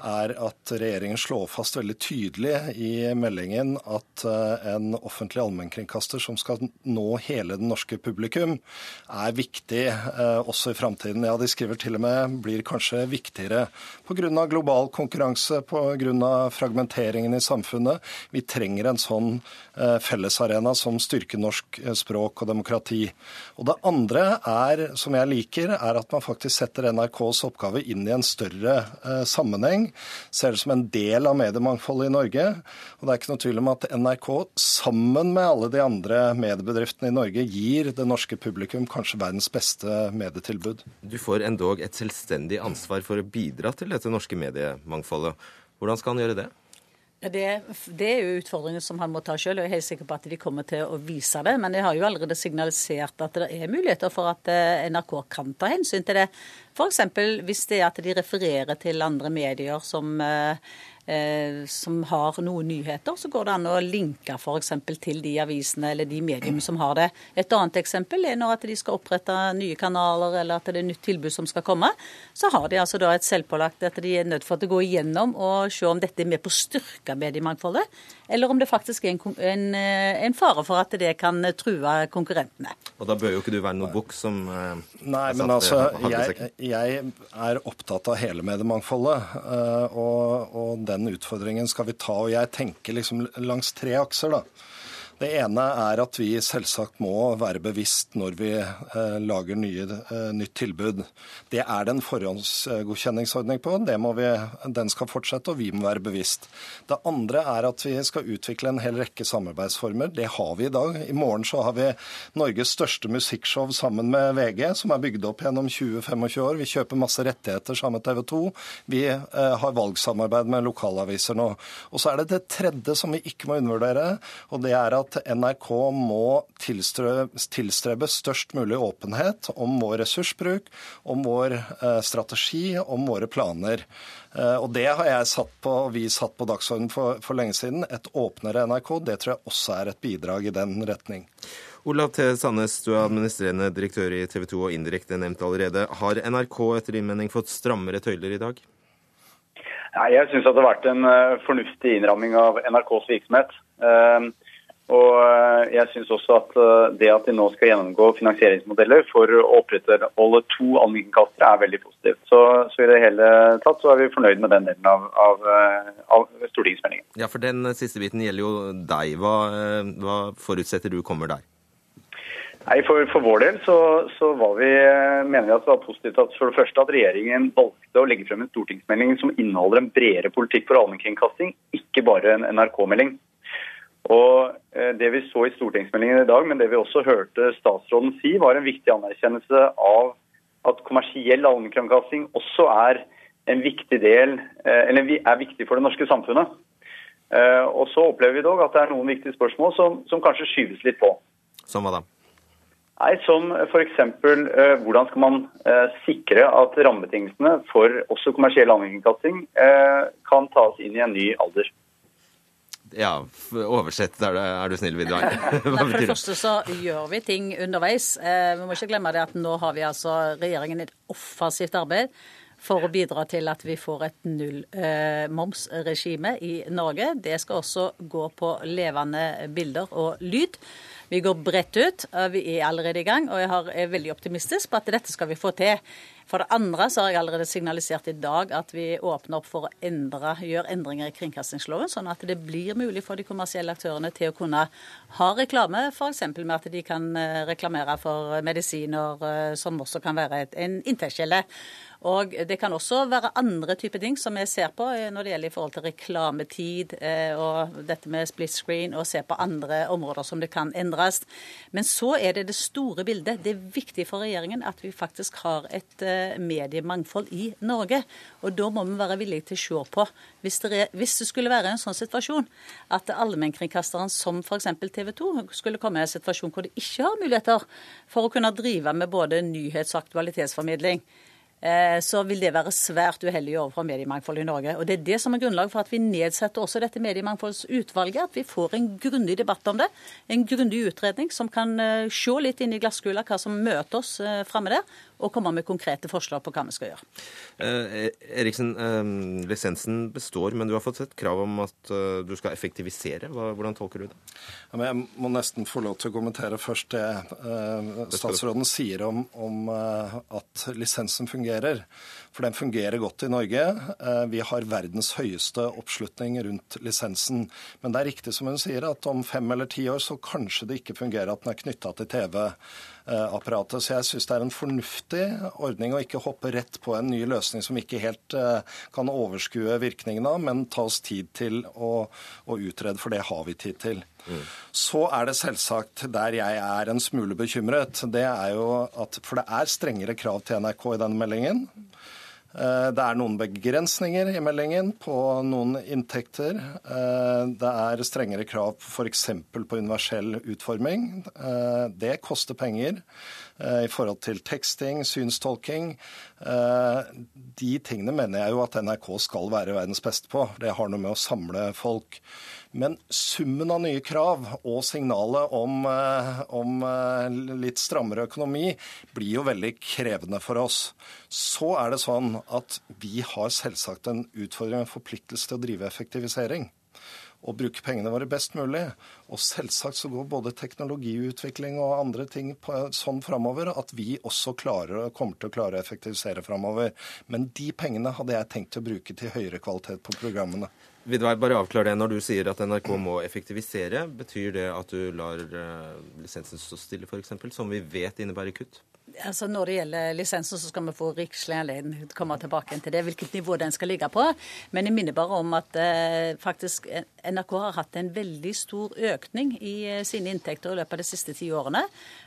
er at regjeringen slår fast veldig tydelig i meldingen at uh, en offentlig allmennkringkaster som skal nå hele det norske publikum, er viktig også i framtiden. Ja, de skriver til og med blir kanskje viktigere pga. global konkurranse, pga. fragmenteringen i samfunnet. Vi trenger en sånn fellesarena som styrker norsk språk og demokrati. Og det andre er, som jeg liker, er at man faktisk setter NRKs oppgave inn i en større eh, sammenheng. Ser det som en del av mediemangfoldet i Norge. Og det er ikke noe tvil om at NRK sammen med alle de andre mediebedriftene i Norge gir det norske publikum kanskje verdens beste medietilbud. Du får endog et selvstendig ansvar for å bidra til dette norske mediemangfoldet. Hvordan skal han gjøre det? Det, det, er jo utfordringer som han må ta sjøl, og jeg er helt sikker på at de kommer til å vise det. Men jeg har jo allerede signalisert at det er muligheter for at eh, NRK kan ta hensyn til det. F.eks. hvis det er at de refererer til andre medier som eh, som har noen nyheter, så går det an å linke f.eks. til de avisene eller de mediene som har det. Et annet eksempel er når at de skal opprette nye kanaler eller at det er nytt tilbud som skal komme. Så har de altså da et selvpålagt at de er nødt for å gå igjennom og se om dette er med på å styrke mediemangfoldet, eller om det faktisk er en, en, eh, en fare for at det kan true konkurrentene. Og da bør jo ikke du være noe bukk som eh, Nei, men altså, jeg, jeg, er opptatt av hele mediemangfoldet. Og, og den utfordringen skal vi ta. Og jeg tenker liksom langs tre akser, da. Det ene er at vi selvsagt må være bevisst når vi eh, lager nye, eh, nytt tilbud. Det er det en forhåndsgodkjenningsordning på. Vi, den skal fortsette, og vi må være bevisst. Det andre er at vi skal utvikle en hel rekke samarbeidsformer. Det har vi i dag. I morgen så har vi Norges største musikkshow sammen med VG, som er bygd opp gjennom 20-25 år. Vi kjøper masse rettigheter sammen med TV 2. Vi eh, har valgsamarbeid med lokalaviser nå. Og så er det det tredje som vi ikke må undervurdere, og det er at at NRK må tilstrebe størst mulig åpenhet om vår ressursbruk, om vår eh, strategi, om våre planer. Eh, og Det har jeg satt på, og vi satt på dagsordenen for, for lenge siden. Et åpnere NRK. Det tror jeg også er et bidrag i den retning. Olav T. Sandnes, du er administrerende direktør i TV 2 og indirekte nevnt allerede. Har NRK etter din mening fått strammere tøyler i dag? Nei, jeg syns det har vært en uh, fornuftig innramming av NRKs virksomhet. Og eh, jeg synes også at eh, det at de nå skal gjennomgå finansieringsmodeller for å opprettholde to allmennkastere, er veldig positivt. Så, så, i det hele tatt så er vi fornøyd med den delen av, av, eh, av stortingsmeldingen. Ja, for den siste biten gjelder jo deg. Hva, hva forutsetter du kommer der? Nei, for, for, vår del så, så vi, mener vi at det var positivt at for det første at regjeringen valgte å legge frem en stortingsmelding som inneholder en bredere politikk for allmennkringkasting, ikke bare en NRK-melding. Og eh, Det vi så i stortingsmeldingen i dag, men det vi også hørte statsråden si, var en viktig anerkjennelse av at kommersiell allmennkringkasting også er en viktig del, eh, eller er viktig for det norske samfunnet. Eh, og Så opplever vi dog at det er noen viktige spørsmål som, som kanskje skyves litt på. Som hva da? Nei, Som f.eks. Hvordan skal man sikre at rammebetingelsene for også kommersiell allmennkringkasting kan tas inn i en ny alder? Ja, oversett er, det, er du snill, Vidar. (laughs) For det første så gjør vi ting underveis. Eh, vi må ikke glemme det at nå har vi altså regjeringen et offensivt arbeid for å bidra til at vi får et nullmomsregime eh, i Norge. Det skal også gå på levende bilder og lyd. Vi går bredt ut. Vi er allerede i gang, og jeg er veldig optimistisk på at dette skal vi få til. For det andre så har jeg allerede signalisert i dag at vi åpner opp for å endre, gjøre endringer i kringkastingsloven, sånn at det blir mulig for de kommersielle aktørene til å kunne ha reklame, f.eks. med at de kan eh, reklamere for medisiner, eh, som også kan være en inntektskilde. Og Det kan også være andre typer ting som jeg ser på eh, når det gjelder i forhold til reklametid eh, og dette med split screen, og se på andre områder som det kan endres. Men så er det det store bildet. Det er viktig for regjeringen at vi faktisk har et eh, mediemangfold i Norge. Og da må vi være villige til å se på, hvis det, hvis det skulle være en sånn situasjon at allmennkringkasteren som f.eks. TV 2 skulle komme i en situasjon hvor de ikke har muligheter for å kunne drive med både nyhets- og aktualitetsformidling så vil det være svært uheldig overfor mediemangfoldet i Norge. Og Det er det som er grunnlag for at vi nedsetter også dette mediemangfoldsutvalget. At vi får en grundig debatt om det. En grundig utredning som kan eh, se litt inn i glasskula hva som møter oss eh, framme der og komme med konkrete forslag på hva vi skal gjøre. Eh, Eriksen, eh, lisensen består, men du har fått et krav om at eh, du skal effektivisere. Hva, hvordan tolker du det? Ja, jeg må nesten få lov til å kommentere først det eh, statsråden sier om, om eh, at lisensen fungerer. For den fungerer godt i Norge. Eh, vi har verdens høyeste oppslutning rundt lisensen. Men det er riktig som hun sier, at om fem eller ti år så kanskje det ikke fungerer at den er knytta til TV apparatet. Så jeg syns det er en fornuftig ordning å ikke hoppe rett på en ny løsning som vi ikke helt eh, kan overskue virkningen av, men ta oss tid til å, å utrede, for det har vi tid til. Så er det selvsagt der jeg er en smule bekymret. Det er jo at, For det er strengere krav til NRK i denne meldingen. Eh, det er noen begrensninger i meldingen på noen inntekter. Eh, det er strengere krav f.eks. på universell utforming. Eh, det koster penger i forhold til teksting, synstolking. De tingene mener jeg jo at NRK skal være verdens beste på. Det har noe med å samle folk. Men summen av nye krav og signalet om, eh, om, eh, litt strammere økonomi blir jo veldig krevende for oss. Så er det sånn at vi har selvsagt en utfordring, en forpliktelse til å drive effektivisering og bruke pengene våre best mulig. Og selvsagt så går både teknologiutvikling og andre ting på, sånn framover at vi også klarer, kommer til å klare å effektivisere framover. Men de pengene hadde jeg tenkt å bruke til høyere kvalitet på programmene. Vidar, bare avklar det. Når du sier at NRK må effektivisere, betyr det at du lar uh, lisensen stå stille, f.eks., som vi vet innebærer kutt? Altså Når det gjelder lisensen, så skal vi få rikslig anledning til å komme tilbake til det, hvilket nivå den skal ligge på. Men jeg minner bare om at eh, faktisk NRK har hatt en veldig stor økning i eh, sine inntekter i løpet av de siste ti årene.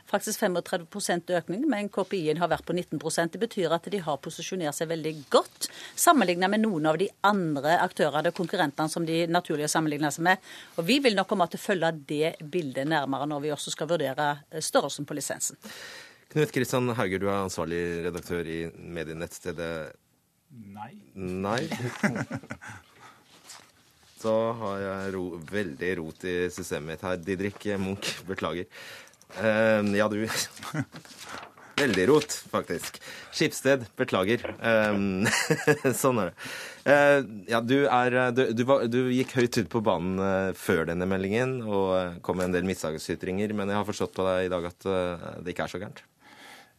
Faktisk 35% økning, men KPI-en har vært på 19% Det betyr at de har posisjonert seg veldig godt sammenlignet med noen av de andre aktørene, og konkurrentene, som de naturlig har sammenlignet seg med. Og Vi vil nok komme til å følge det bildet nærmere når vi også skal vurdere eh, størrelsen på lisensen. Knut Kristian Hauger, du er ansvarlig redaktør i medienettstedet Nei. Nei. (laughs) Så har jeg ro, veldig rot i systemet mitt her. Didrik Munch, beklager. Uh, ja, du (laughs) Veldig rot, faktisk. Skipsted, beklager. Um, (laughs) sånn er det. Uh, ja, du, er, du, du, var, du, gikk høyt ut på banen uh, før denne meldingen og kom med en del misdagsytringer, men jeg har forstått på deg i dag at det ikke er så gærent?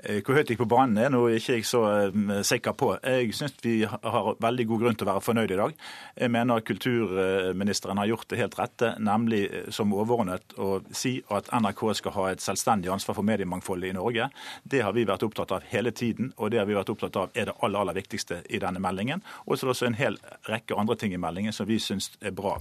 Eh, hvor høyt gikk på banen er nå ikke jeg så eh, sikker på. Jeg syns vi har veldig god grunn til å være fornøyd i dag. Jeg mener kulturministeren har gjort det helt rette, nemlig eh, som overordnet å si at NRK skal ha et selvstendig ansvar for mediemangfoldet i Norge. Det har vi vært opptatt av hele tiden, og det har vi vært opptatt av er det aller, aller viktigste i denne meldingen. Og så er det også en hel rekke andre ting i meldingen som vi syns er bra.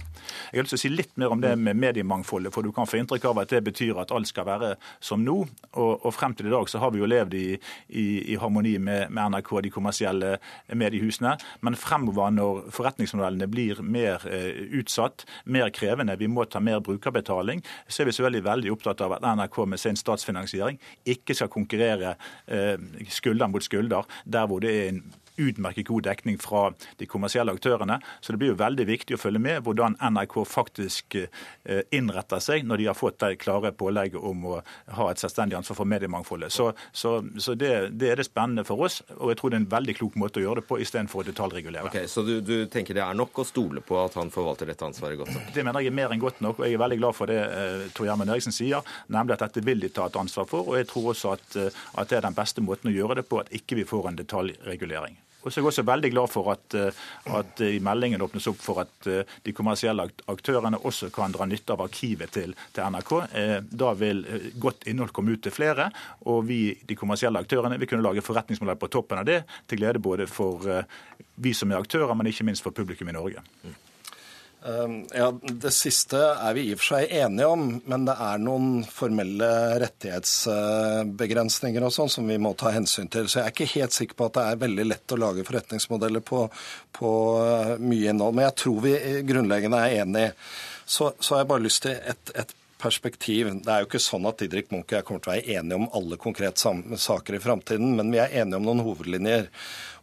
Jeg har lyst til å si litt mer om det med mediemangfoldet, for du kan få inntrykk av at det betyr at alt skal være som nå. Og, og frem til i dag så har vi jo levd levd i, i, i harmoni med, med, NRK og de kommersielle mediehusene. Men fremover, når forretningsmodellene blir mer eh, utsatt, mer krevende, vi må ta mer brukerbetaling, så er vi selvfølgelig veldig opptatt av at NRK med sin statsfinansiering ikke skal konkurrere eh, skulder mot skulder der hvor det er en utmerket god dekning fra de kommersielle aktørene. Så det blir jo veldig viktig å følge med hvordan NRK faktisk eh, innretter seg når de har fått det klare pålegget om å ha et selvstendig ansvar for mediemangfoldet. Så, så, så det, det, er det spennende for oss, og jeg tror det er en veldig klok måte å gjøre det på istedenfor å detaljregulere. Okay, så du, du, tenker det er nok å stole på at han forvalter dette ansvaret godt nok? Det mener jeg er mer enn godt nok, og jeg er veldig glad for det eh, Tor Gjermund Eriksen sier, nemlig at dette vil de ta et ansvar for. Og jeg tror også at, eh, at det er den beste måten å gjøre det på, at ikke vi får en detaljregulering. Og så er jeg også veldig glad for at, eh, at i meldingen åpnes opp for at eh, de kommersielle aktørene også kan dra nytte av arkivet til, til NRK. Eh, da vil godt innhold komme ut til flere, og vi, de kommersielle aktørene, vil kunne lage forretningsmodell på toppen av det, til glede både for vi som er aktører, men ikke minst for publikum i Norge. Ehm, ja, Det siste er vi i og for seg enige om, men det er noen formelle rettighetsbegrensninger og sånn som vi må ta hensyn til. Så jeg er ikke helt sikker på at det er veldig lett å lage forretningsmodeller på, på eh, mye innhold. Men jeg tror vi grunnleggende er enige. Så, så har jeg bare lyst til et, et perspektiv. Det er jo ikke sånn at Didrik Munch og jeg kommer til å være enige om alle konkrete saker i framtiden, men vi er enige om noen hovedlinjer.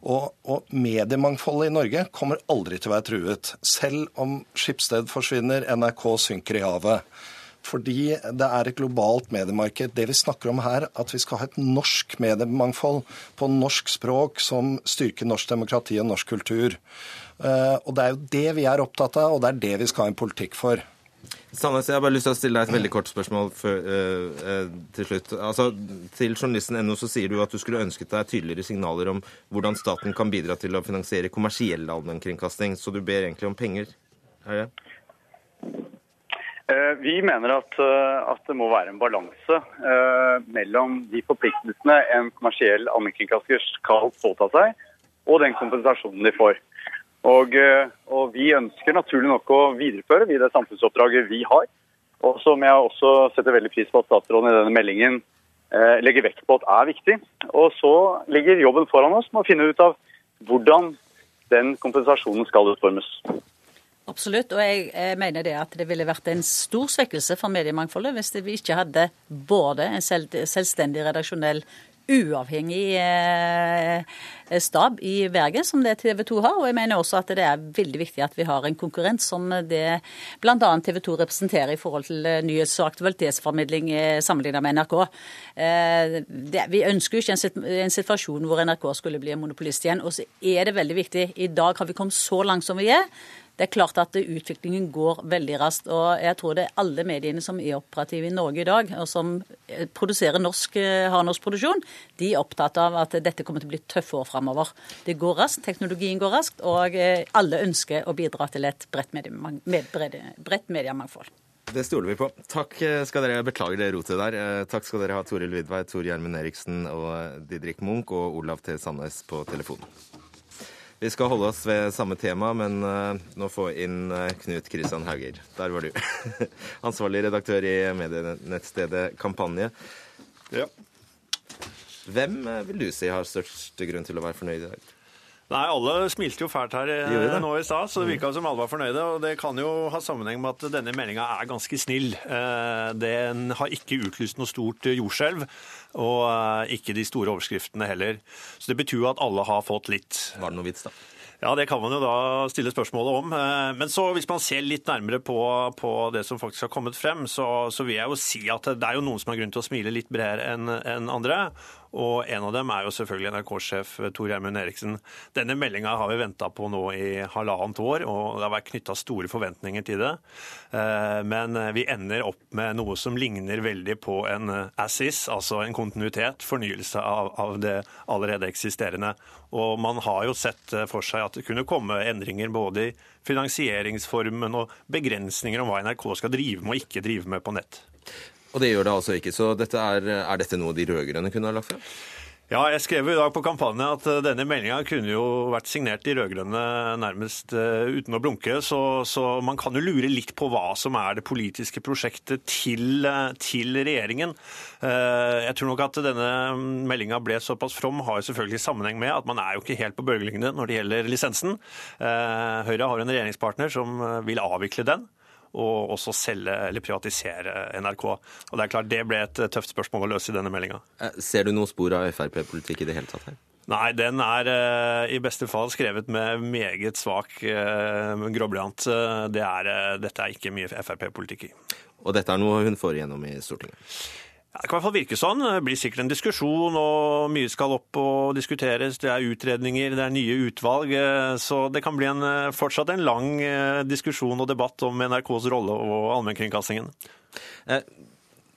Og, og, mediemangfoldet i Norge kommer aldri til å være truet, selv om Skipsted forsvinner, NRK synker i havet. Fordi det er et globalt mediemarked. Det vi snakker om her, at vi skal ha et norsk mediemangfold på norsk språk som styrker norsk demokrati og norsk kultur. Eh, og det er jo det vi er opptatt av, og det er det vi skal ha en politikk for. Sandnes, jeg har bare lyst til å stille deg et veldig kort spørsmål for, uh, uh, til slutt. Altså, til journalisten NO så sier du at du skulle ønsket deg tydeligere signaler om hvordan staten kan bidra til å finansiere kommersiell allmennkringkasting, så du ber egentlig om penger. Er det? Uh, vi mener at, at, det må være en balanse mellom de forpliktelsene en kommersiell allmennkringkaster skal påta seg, og den kompensasjonen de får. Og, eh, og, Vi ønsker naturlig nok å videreføre det samfunnsoppdraget vi har. Og som jeg også setter veldig pris på at statsråden i denne meldingen eh, legger vekt på at er viktig. Og så ligger jobben foran oss med å finne ut av hvordan den kompensasjonen skal utformes. Absolutt, og jeg, jeg mener det at det ville vært en stor svekkelse for mediemangfoldet hvis vi ikke hadde både en selvstendig redaksjonell uavhengig eh, stab i Bergen, som det TV 2 har. Og jeg mener også at det er veldig viktig at vi har en konkurrent som det bl.a. TV 2 representerer i forhold til eh, nyhets- og aktualitetsformidling eh, sammenlignet med NRK. Vi ønsker jo ikke en situasjon hvor NRK skulle bli en monopolist igjen. Og så er det veldig viktig. I dag har vi kommet så langt som vi er. Det er klart at utviklingen går veldig raskt. og Jeg tror det er alle mediene som er operative i Norge i dag, og som eh, produserer norsk, eh, har norsk produksjon, de er opptatt av at dette kommer til å bli tøffe år framover. Det går raskt, teknologien går raskt, og eh, alle ønsker å bidra til et bredt, mediemangfold. Det stoler vi på. Takk skal dere Beklager det rotet der. Takk skal dere ha, Toril Vidvei, Tor Gjermund Eriksen og Didrik Munch og Olav T. Sandnes på telefonen. Vi skal holde oss ved samme tema, men uh, nå få inn uh, Knut Kristian Hauger. Der var du. (laughs) Ansvarlig redaktør i medienettstedet Kampanje. Ja. Hvem uh, vil du si har størst grunn til å være fornøyd i dag? Nei, alle smilte jo fælt her eh, nå i stad, så det virka som alle var fornøyde. Og det kan jo ha sammenheng med at denne meldinga er ganske snill. Eh, den har ikke utlyst noe stort jordskjelv, og eh, ikke de store overskriftene heller. Så det betyr jo at alle har fått litt. Var det noe vits, da? Ja, Det kan man jo da stille spørsmålet om. Men så hvis man ser litt nærmere på, på det som faktisk har kommet frem, så, så, vil jeg jo si at det er jo noen som har grunn til å smile litt bredere enn en andre. Og en av dem er jo selvfølgelig NRK-sjef Tor Gjermund Eriksen. Denne meldinga har vi venta på nå i halvannet år, og det har vært knytta store forventninger til det. Eh, men vi ender opp med noe som ligner veldig på en assis, altså en kontinuitet, fornyelse av, av det allerede eksisterende. Og man har jo sett for seg at det kunne komme endringer både i finansieringsformen og begrensninger om hva NRK skal drive med og ikke drive med på nett. Og det gjør det altså ikke. Så dette er, er, dette noe de rød-grønne kunne ha lagt frem? Ja, jeg skrev i dag på kampanje at eh, denne meldinga kunne jo vært signert de rød-grønne nærmest uh, uten å blunke, så, så, man kan jo lure litt på hva som er det politiske prosjektet til, uh, til regjeringen. Jeg tror nok at denne meldinga ble såpass from har jo selvfølgelig sammenheng med at man er jo ikke helt på bølgelengde når det gjelder lisensen. Høyre har en regjeringspartner som vil avvikle den og også selge eller privatisere NRK. Og Det er klart det ble et tøft spørsmål å løse i denne meldinga. Eh, ser du noe spor av Frp-politikk i det hele tatt her? Nei, den er uh, i beste fall skrevet med meget svak gråblyant. Det dette er ikke mye Frp-politikk i. Og dette er noe hun får igjennom i Stortinget? Det kan i hvert fall virke sånn. Det blir sikkert en diskusjon, og mye skal opp og diskuteres. Det er utredninger, det er nye utvalg. Så det kan bli en, fortsatt en lang eh, diskusjon og debatt om NRKs rolle og allmennkringkastingen. Eh,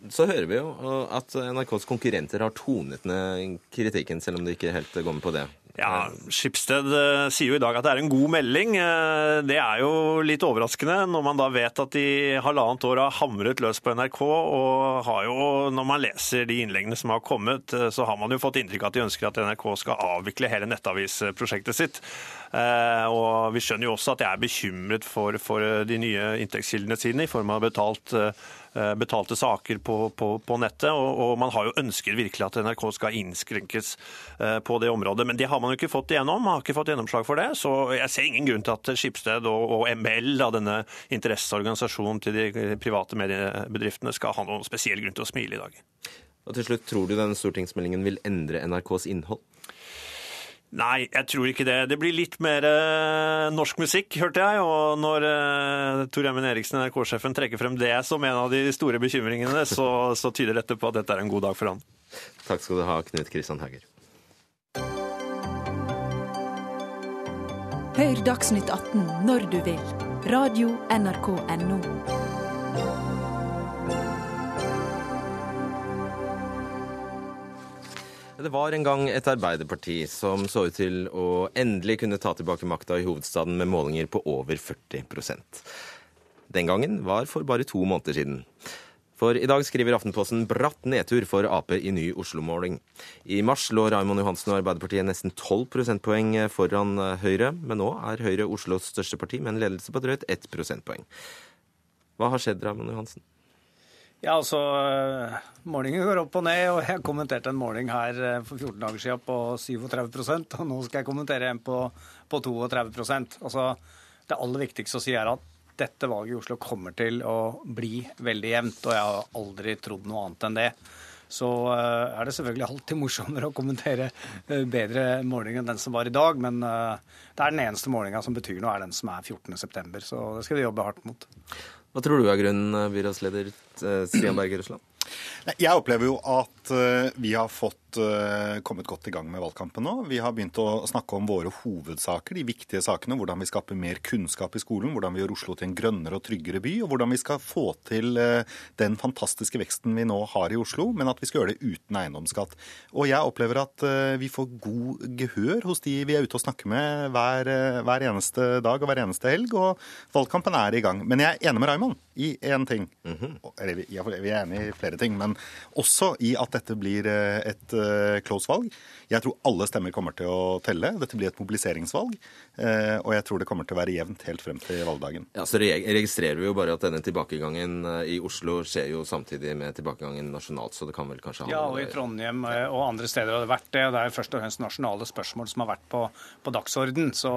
så hører vi jo at NRKs konkurrenter har tonet ned kritikken, selv om de ikke helt går med på det. Ja, Skipsted eh, sier jo i dag at det er en god melding. Eh, det er jo litt overraskende når man da vet at de halvannet år har hamret løs på NRK. Og har jo, når man leser de innleggene som har kommet, eh, så har man jo fått inntrykk av at de ønsker at NRK skal avvikle hele nettavisprosjektet sitt. Og vi skjønner jo også at de er bekymret for, for de nye inntektskildene sine i form av betalt betalte saker på, på, på nettet. Og, og, man har jo ønsket virkelig at NRK skal innskrenkes eh, på det området. Men det har man jo ikke fått igjennom. Man har ikke fått gjennomslag for det. Så jeg ser ingen grunn til at Skipsted og, og ML, da, denne interesseorganisasjonen til de private mediebedriftene, skal ha noen spesiell grunn til å smile i dag. Og til slutt, Tror du denne stortingsmeldingen vil endre NRKs innhold? Nei, jeg tror ikke det. Det blir litt mer eh, norsk musikk, hørte jeg. Og når eh, Tor Emmen Eriksen, NRK-sjefen, trekker frem det som en av de store bekymringene, så, så, tyder dette på at dette er en god dag for han. Takk skal du ha, Knut Kristian Hauger. Hør Dagsnytt 18 når du vil. Radio NRK Radio.nrk.no. Det var en gang et arbeiderparti som så ut til å endelig kunne ta tilbake makta i hovedstaden med målinger på over 40 Den gangen var for bare to måneder siden. For i dag skriver Aftenposten bratt nedtur for Ap i ny Oslo-måling. I mars lå Raymond Johansen og Arbeiderpartiet nesten 12 prosentpoeng foran Høyre, men nå er Høyre Oslos største parti med en ledelse på drøyt 1 prosentpoeng. Hva har skjedd, Raymond Johansen? Ja, altså, Målingen går opp og ned, og jeg kommenterte en måling her eh, for 14 dager siden på 37% og nå skal jeg kommentere en på, på 32% altså, Det aller viktigste å si er at dette valget i Oslo kommer til å bli veldig jevnt, og jeg har aldri trodd noe annet enn det. Så uh, er det selvfølgelig alltid morsommere å kommentere bedre måling enn den som var i dag, men det er den eneste målinga som betyr noe, er den som er 14.9., så det skal vi jobbe hardt mot. Hva tror du er grunnen, byrådsleder Stian Berger Røsland? Jeg opplever jo at vi har fått uh, kommet godt i gang med valgkampen nå. Vi har begynt å snakke om våre hovedsaker, de viktige sakene. Hvordan vi skaper mer kunnskap i skolen, hvordan vi gjør Oslo til en grønnere og tryggere by, og hvordan vi skal få til uh, den fantastiske veksten vi nå har i Oslo, men at vi skal gjøre det uten eiendomsskatt. Og jeg opplever at uh, vi får god gehør hos de vi er ute og snakker med hver, hver, eneste dag og hver eneste helg, og valgkampen er i gang. Men jeg er enig med Raymond i én ting. Mm -hmm. Eller vi er enig i flere ting, men også i at dette blir et Eh, close valg. Jeg tror alle stemmer kommer til å telle. Dette blir et mobiliseringsvalg. Eh, og jeg tror det kommer til å være jevnt helt frem til valgdagen. Ja, så registrerer vi jo bare at denne tilbakegangen eh, i Oslo skjer jo samtidig med tilbakegangen nasjonalt, så det kan vel kanskje ha Ja, og i Trondheim og andre steder har det vært det. Det er først og fremst nasjonale spørsmål som har vært på, på dagsorden. Så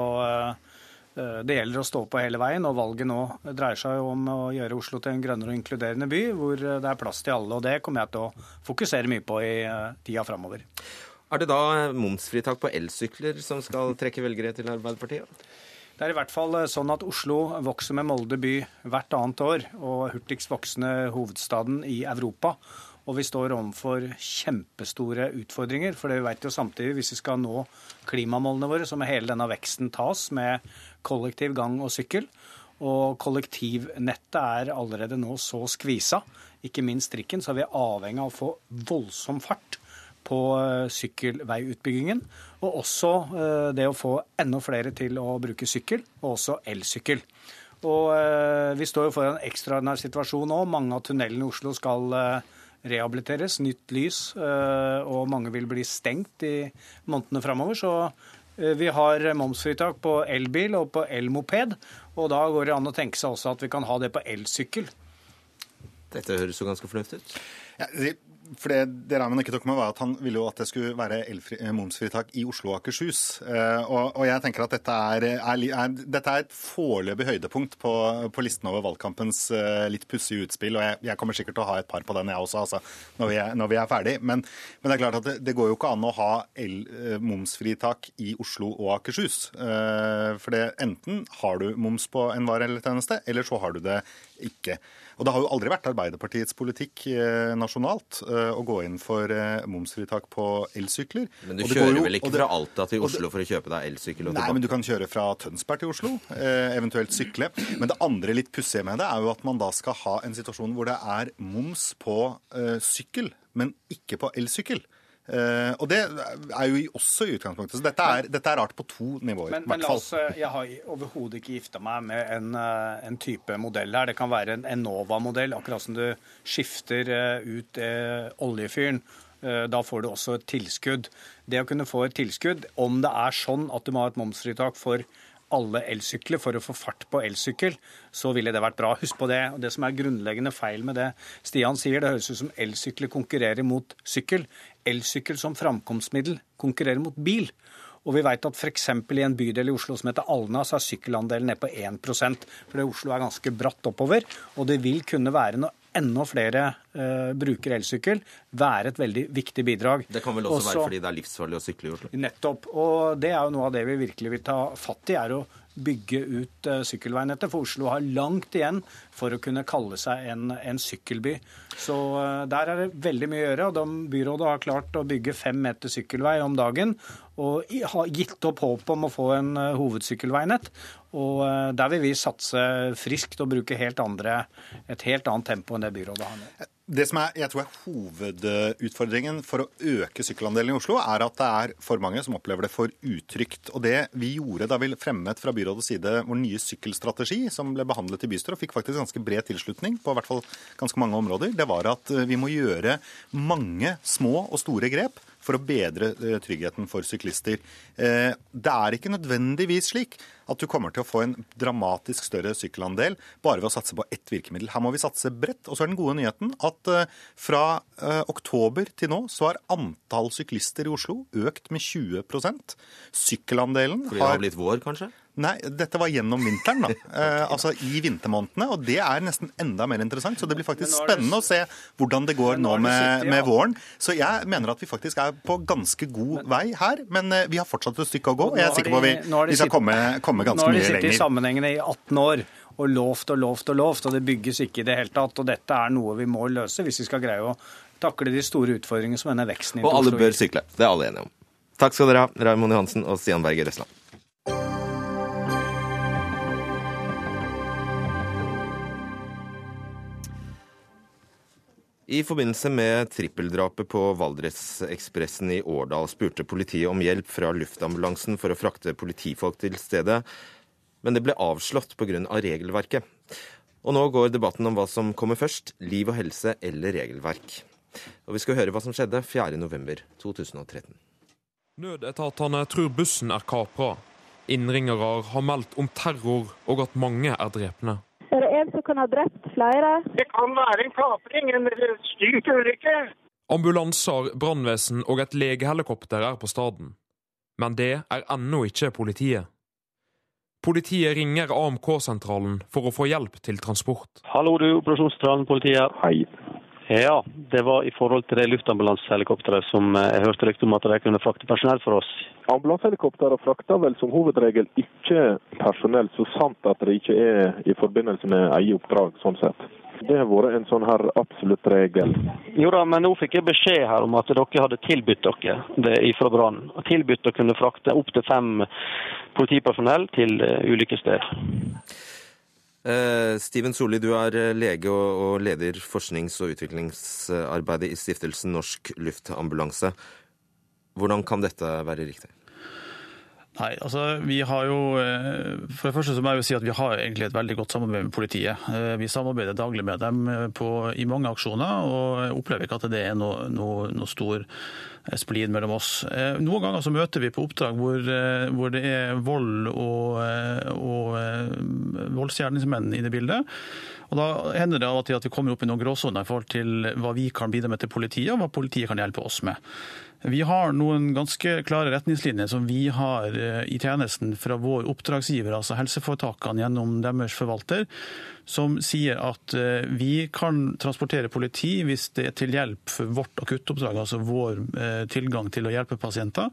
det gjelder å stå på hele veien, og valget nå dreier seg om å gjøre Oslo til en grønnere og inkluderende by, hvor det er plass til alle. og Det kommer jeg til å fokusere mye på i tida framover. Er det da momsfritak på elsykler som skal trekke velgere til Arbeiderpartiet? Det er i hvert fall sånn at Oslo vokser med Molde by hvert annet år, og hurtigst voksende hovedstaden i Europa. Og vi står overfor kjempestore utfordringer. For det vi vet jo samtidig, hvis vi skal nå klimamålene våre, så må hele denne veksten tas med kollektiv gang og sykkel. Og kollektivnettet er allerede nå så skvisa, ikke minst trikken, så er vi avhengig av å få voldsom fart på eh, sykkelveiutbyggingen. Og også eh, det å få enda flere til å bruke sykkel, og også elsykkel. Og eh, vi står jo for en ekstraordinær situasjon nå. Mange av tunnelene i Oslo skal rehabiliteres, nytt lys, og mange vil bli stengt i månedene framover. Så vi har momsfritak på elbil og på elmoped, og da går det an å tenke seg også at vi kan ha det på elsykkel. Dette høres jo ganske fornuftig ut. Ja, for det, det Raymond ikke tok med, var at han ville jo at det skulle være eh, momsfritak i Oslo og Akershus. Eh, og, og, jeg tenker at dette er, er, er, dette er et foreløpig høydepunkt på, på, listen over valgkampens uh, litt pussige utspill. Og jeg, jeg, kommer sikkert til å ha et par på den, jeg også, altså, når, vi er, når vi er ferdig. Men, men, det er klart at det, det, går jo ikke an å ha el, momsfritak i Oslo og Akershus. For det, enten har du moms på en vare eller tjeneste, eller så har du det ikke. Og det har jo aldri vært Arbeiderpartiets politikk eh, nasjonalt eh, å gå inn for eh, momsfritak på elsykler. Men du kjører jo, vel ikke fra Alta til Oslo for å kjøpe deg elsykkel? Nei, men du kan kjøre fra Tønsberg til Oslo, eventuelt sykle. Men det andre litt pussige med det er jo at man da skal ha en situasjon hvor det er moms på sykkel, men ikke på elsykkel. Uh, og det er jo også i utgangspunktet. Så dette er, dette er rart på to nivåer. Men, men oss, jeg har overhodet ikke gifta meg med en, eh, en, type modell her. Det kan være en Enova-modell, akkurat som du skifter ut eh, oljefyren. Da får du også et tilskudd. Det å kunne få et tilskudd, om det er sånn at du må ha et momsfritak for alle elsykler for å få fart på elsykkel, så ville det vært bra. Husk på det. og Det som er grunnleggende feil med det Stian sier, det høres ut som elsykler konkurrerer mot sykkel. Elsykkel som framkomstmiddel konkurrerer mot bil. Og vi vet at f.eks. i en bydel i Oslo som heter Alna, så er sykkelandelen nede på 1% fordi Oslo er ganske bratt oppover. Og det vil kunne være noe enda flere uh, bruker elsykkel, være et veldig viktig bidrag. Det kan vel også, også være fordi det er livsfarlig å sykle i Oslo? Nettopp. Og det er jo noe av det vi virkelig vil ta fatt i, er å bygge ut uh, sykkelveinettet. For Oslo har langt igjen for å kunne kalle seg en, en sykkelby. Så uh, der er det veldig mye å gjøre. og de, Byrådet har klart å bygge fem meter sykkelvei om dagen. Og har gitt opp håpet om å få en uh, hovedsykkelveinett. Og der vil vi satse friskt og bruke helt andre, et helt annet tempo enn det byrådet har nå. Det som er, jeg tror er Hovedutfordringen for å øke sykkelandelen i Oslo, er at det er for mange som opplever det for utrygt. Og Det vi gjorde da vi fremmet fra byrådets side vår nye sykkelstrategi, som ble behandlet i bystyret og fikk faktisk ganske bred tilslutning på hvert fall ganske mange områder, det var at vi må gjøre mange små og store grep for å bedre eh, tryggheten for syklister. Eh, det er ikke nødvendigvis slik at du kommer til å få en dramatisk større sykkelandel bare ved å satse på ett virkemiddel. Her må vi satse bredt. Og så er den gode nyheten at eh, fra oktober til nå så har antall syklister i Oslo økt med 20 Sykkelandelen har Fordi det har blitt vår, kanskje? Nei, dette var gjennom vinteren, da. (laughs) Eh, altså i vintermånedene. Og det er nesten enda mer interessant. Så det blir faktisk spennende å se hvordan det går nå med, med, våren. Så jeg mener at vi faktisk er på ganske god vei her. Men eh, vi har fortsatt et stykke å gå. Og jeg er sikker på at vi, vi skal komme, komme ganske mye lenger. Nå har de sittet i sammenhengene i 18 år og lovt og lovt og lovt, og det bygges ikke i det hele tatt. Og dette er noe vi må løse hvis vi skal greie å takle de store utfordringene som denne veksten i Oslo Og alle bør sykle. Det er alle enige om. Takk skal dere ha, Raymond Johansen og Stian Berger Røsland. I forbindelse med trippeldrapet på Valdresekspressen i Årdal spurte politiet om hjelp fra luftambulansen for å frakte politifolk til stedet, men det ble avslått pga. Av regelverket. Og nå går debatten om hva som kommer først, liv og helse eller regelverk. Og vi skal høre hva som skjedde 4.11.2013. Nødetatene tror bussen er kapra. Innringere har meldt om terror og at mange er drepne. En som kan ha drept flere? Det kan være en kapring, en styrt ulykke. Ambulanser, brannvesen og et legehelikopter er på staden. Men det er ennå ikke politiet. Politiet ringer AMK-sentralen for å få hjelp til transport. Hallo, du, operasjonssentralen, politiet. Hei. Ja, det var i forhold til det luftambulansehelikopteret som eh, jeg hørte rykte om at de kunne frakte personell for oss. Ambulansehelikoptrene frakter vel som hovedregel ikke personell, så sant at det ikke er i forbindelse med eget oppdrag. sånn sett. Det har vært en sånn her absolutt regel. Jo da, men nå fikk jeg beskjed her om at dere hadde tilbudt dere det ifra brannen. Tilbudt å kunne frakte opptil fem politipersonell til uh, ulykkessted. Eh, Steven Solli, du er eh, lege og leder forsknings- og utviklingsarbeidet i stiftelsen Norsk Luftambulanse. Hvordan kan dette være riktig? Nei, altså vi har jo eh, For det første så må jeg jo si at vi har egentlig et veldig godt samarbeid med politiet. Vi samarbeider daglig med dem på, i mange aksjoner, og opplever ikke at det er noe, noe, noe stor splid mellom oss. Noen ganger så møter vi på oppdrag hvor, hvor det er vold og, og voldsgjerningsmenn i det bildet. Og Da hender det av og til at vi kommer opp i noen gråsoner i forhold til hva vi kan bidra med til politiet, og hva politiet kan hjelpe oss med. Vi har noen ganske klare retningslinjer som vi har eh, i tjenesten fra vår oppdragsgiver, altså helseforetakene gjennom deres forvalter, som sier at eh, vi kan transportere politi hvis det er til hjelp for vårt akuttoppdrag, altså vår eh, tilgang til å hjelpe pasienter.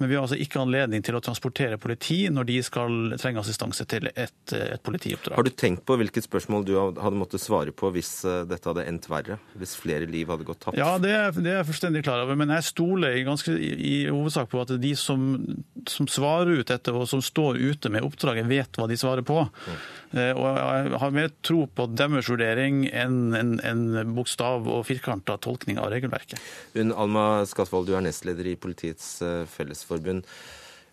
Men vi har altså ikke anledning til å transportere politi når de skal trenge assistanse til et, et politioppdrag. Har du tenkt på hvilket spørsmål du hadde måttet svare på hvis dette hadde endt verre? Hvis flere liv hadde gått tapt? Ja, det er, det er jeg fullstendig klar over. Men jeg stoler ganske i hovedsak på at de som, som, svarer ut dette, og som står ute med oppdraget, vet hva de svarer på. Mm. Og jeg har mer tro på deres vurdering enn en, en bokstav- og firkanta tolkning av regelverket. Unn Alma Skatvold, du er nestleder i Politiets eh, Fellesforbund.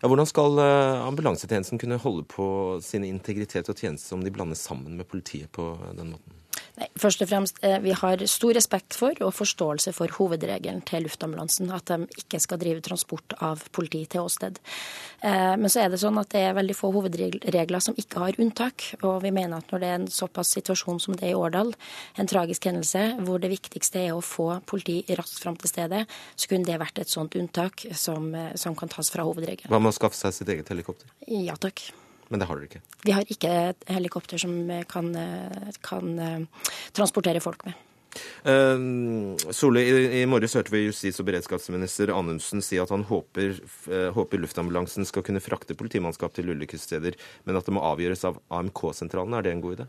Ja, hvordan skal eh, ambulansetjenesten kunne holde på sin integritet og tjeneste om de blandes sammen med politiet på den måten? Nei, først og fremst, eh, Vi har stor respekt for og forståelse for hovedregelen til luftambulansen. At de ikke skal drive transport av politi til åsted. Eh, men så er det sånn at det er veldig få hovedregler som ikke har unntak. Og vi mener at når det er en såpass situasjon som det er i Årdal, en tragisk hendelse hvor det viktigste er å få politi raskt fram til stedet, så kunne det vært et sånt unntak som, eh, som kan tas fra hovedregelen. Hva med å skaffe seg sitt eget helikopter? Ja takk. Men det har dere ikke? Vi har ikke et helikopter som kan, kan eh, transportere folk med. Uh, Solli, i, i morges hørte vi justis- og beredskapsminister Anundsen si at han håper, uh, håper, luftambulansen skal kunne frakte politimannskap til ulykkessteder, men at det må avgjøres av AMK-sentralene. Er det en god idé?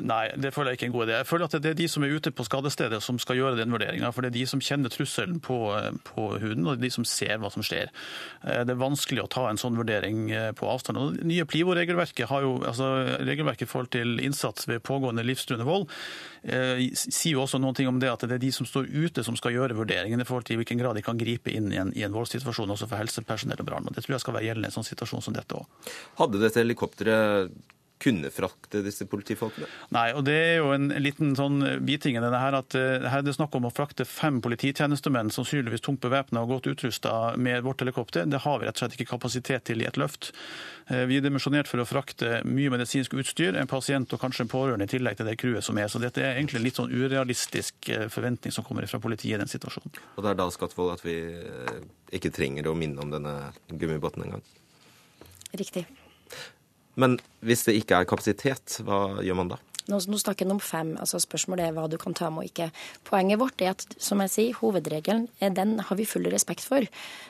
Nei, det føler jeg ikke er en god idé. Jeg føler at det er de som er ute på skadestedet som skal gjøre den vurderinga. For det er de som kjenner trusselen på, på, huden, og det er de som ser hva som skjer. Eh, det er vanskelig å ta en sånn vurdering eh, på avstand. Og det nye Plivo-regelverket har jo, altså regelverket i forhold til innsats ved pågående livstruende vold, eh, sier jo også noen ting om det at det er de som står ute som skal gjøre vurderingen i forhold til i hvilken grad de kan gripe inn i en, i en voldssituasjon også for helsepersonell og brann. Det tror jeg skal være gjeldende i en sånn situasjon som dette òg. Hadde dette helikopteret kunne frakte disse politifolkene? Nei, og det er jo en liten sånn biting i denne her at uh, her er det snakk om å frakte fem polititjenestemenn, sannsynligvis tungt bevæpna og godt utrusta med vårt helikopter. Det har vi rett og slett ikke kapasitet til i et løft. Uh, vi er dimensjonert for å frakte mye medisinsk utstyr, en pasient og kanskje en pårørende i tillegg til det crewet som er. Så dette er egentlig en litt sånn urealistisk uh, forventning som kommer fra politiet i den situasjonen. Og det er da, Skatvold, at vi ikke trenger å minne om denne gummibåten engang? Riktig. Men hvis det ikke er kapasitet, hva gjør man da? Nå, nå snakker en om fem. altså Spørsmålet er hva du kan ta med og ikke. Poenget vårt er at som jeg sier, hovedregelen den har vi full respekt for.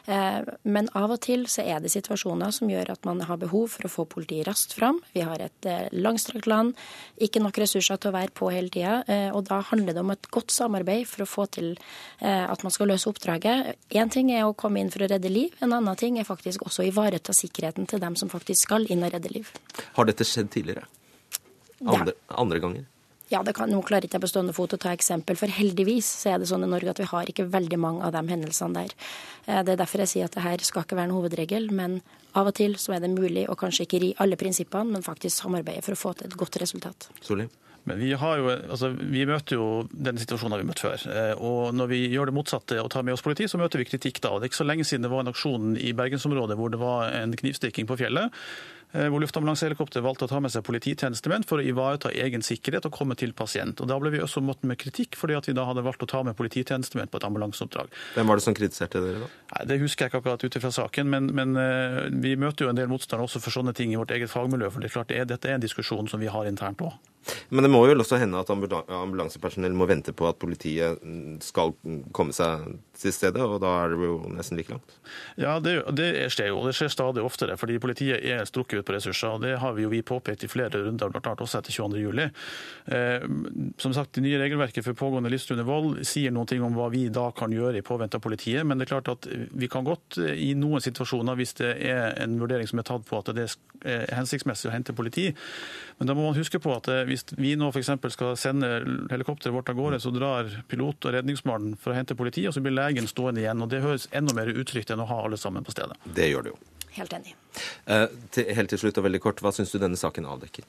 Eh, men av og til så er det situasjoner som gjør at man har behov for å få politiet raskt fram. Vi har et eh, langstrakt land, ikke nok ressurser til å være på hele tida. Eh, og da handler det om et godt samarbeid for å få til at man skal løse oppdraget. Én ting er å komme inn for å redde liv, en annen ting er faktisk også å ivareta sikkerheten til dem som faktisk skal inn og redde liv. Har dette skjedd tidligere? Andre, ja. andre ganger? Ja, det kan, Nå klarer ikke jeg på stående fot å ta eksempel, for heldigvis så er det sånn i Norge at vi har ikke veldig mange av de hendelsene der. Eh, det er derfor jeg sier at det her skal ikke være en hovedregel, men av og til så er det mulig å kanskje ikke ri alle prinsippene, men faktisk samarbeide for å få til et godt resultat. Soli? Men vi, jo, altså, vi, møter jo den situasjonen vi møtt før. Eh, og når vi gjør det motsatte og tar med oss politi, så møter vi kritikk da. Det er ikke så lenge siden det var en aksjon i bergensområdet hvor det var en knivstikking på fjellet. Eh, hvor luftambulansehelikopter valgte å ta med seg polititjenestemenn for å ivareta egen sikkerhet og komme til pasient. Og Da ble vi også møtt med kritikk fordi at vi da hadde valgt å ta med polititjenestemenn på et ambulanseoppdrag. Hvem var det som kritiserte dere da? Nei, Det husker jeg ikke akkurat ut ifra saken, men, men, eh, vi møter jo en del motstand også for sånne ting i vårt eget fagmiljø. For det er klart det er, dette er en diskusjon som vi har internt òg. Men det må jo også hende at ambulansepersonell må vente på at politiet skal komme seg til stedet, og da er det jo nesten like langt? Ja, det, det skjer jo. Det skjer stadig oftere, fordi politiet er strukket ut på ressurser. og Det har vi jo vi påpekt i flere runder, bl.a. også etter 22.07. Eh, som sagt, Det nye regelverket for pågående livstruende vold sier noen ting om hva vi da kan gjøre i påvente av politiet. Men det er klart at vi kan godt i noen situasjoner, hvis det er en vurdering som er tatt på at det er hensiktsmessig å hente politi, men da må man huske på at eh, hvis vi nå f.eks. skal sende helikopteret vårt av gårde, så drar pilot og redningsmannen for å hente politi, og så blir legen stående igjen. og Det høres enda mer utrygt enn å ha alle sammen på stedet. Det gjør det jo. helt enig. Eh, til, helt til slutt og veldig kort, Hva syns du denne saken avdekker?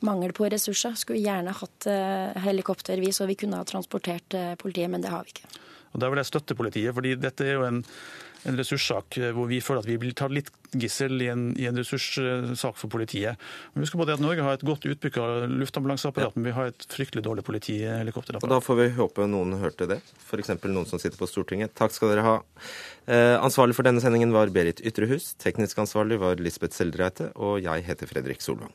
Mangel på ressurser. Skulle gjerne hatt eh, helikopter, vi, så vi kunne ha transportert eh, politiet, men det har vi ikke. Og Der vil jeg støtte politiet, fordi dette er jo en, en ressurssak hvor vi føler at vi blir tatt litt gissel i en, i en ressurssak for politiet. Men husk på det at Norge har et godt utbygd luftambulanseapparat, ja. men vi har et fryktelig dårlig politihelikopterapparat. Da får vi håpe noen hørte det, f.eks. noen som sitter på Stortinget. Takk skal dere ha. Eh, ansvarlig for denne sendingen var Berit Ytrehus, teknisk ansvarlig var Lisbeth Seldreite, og jeg heter Fredrik Solvang.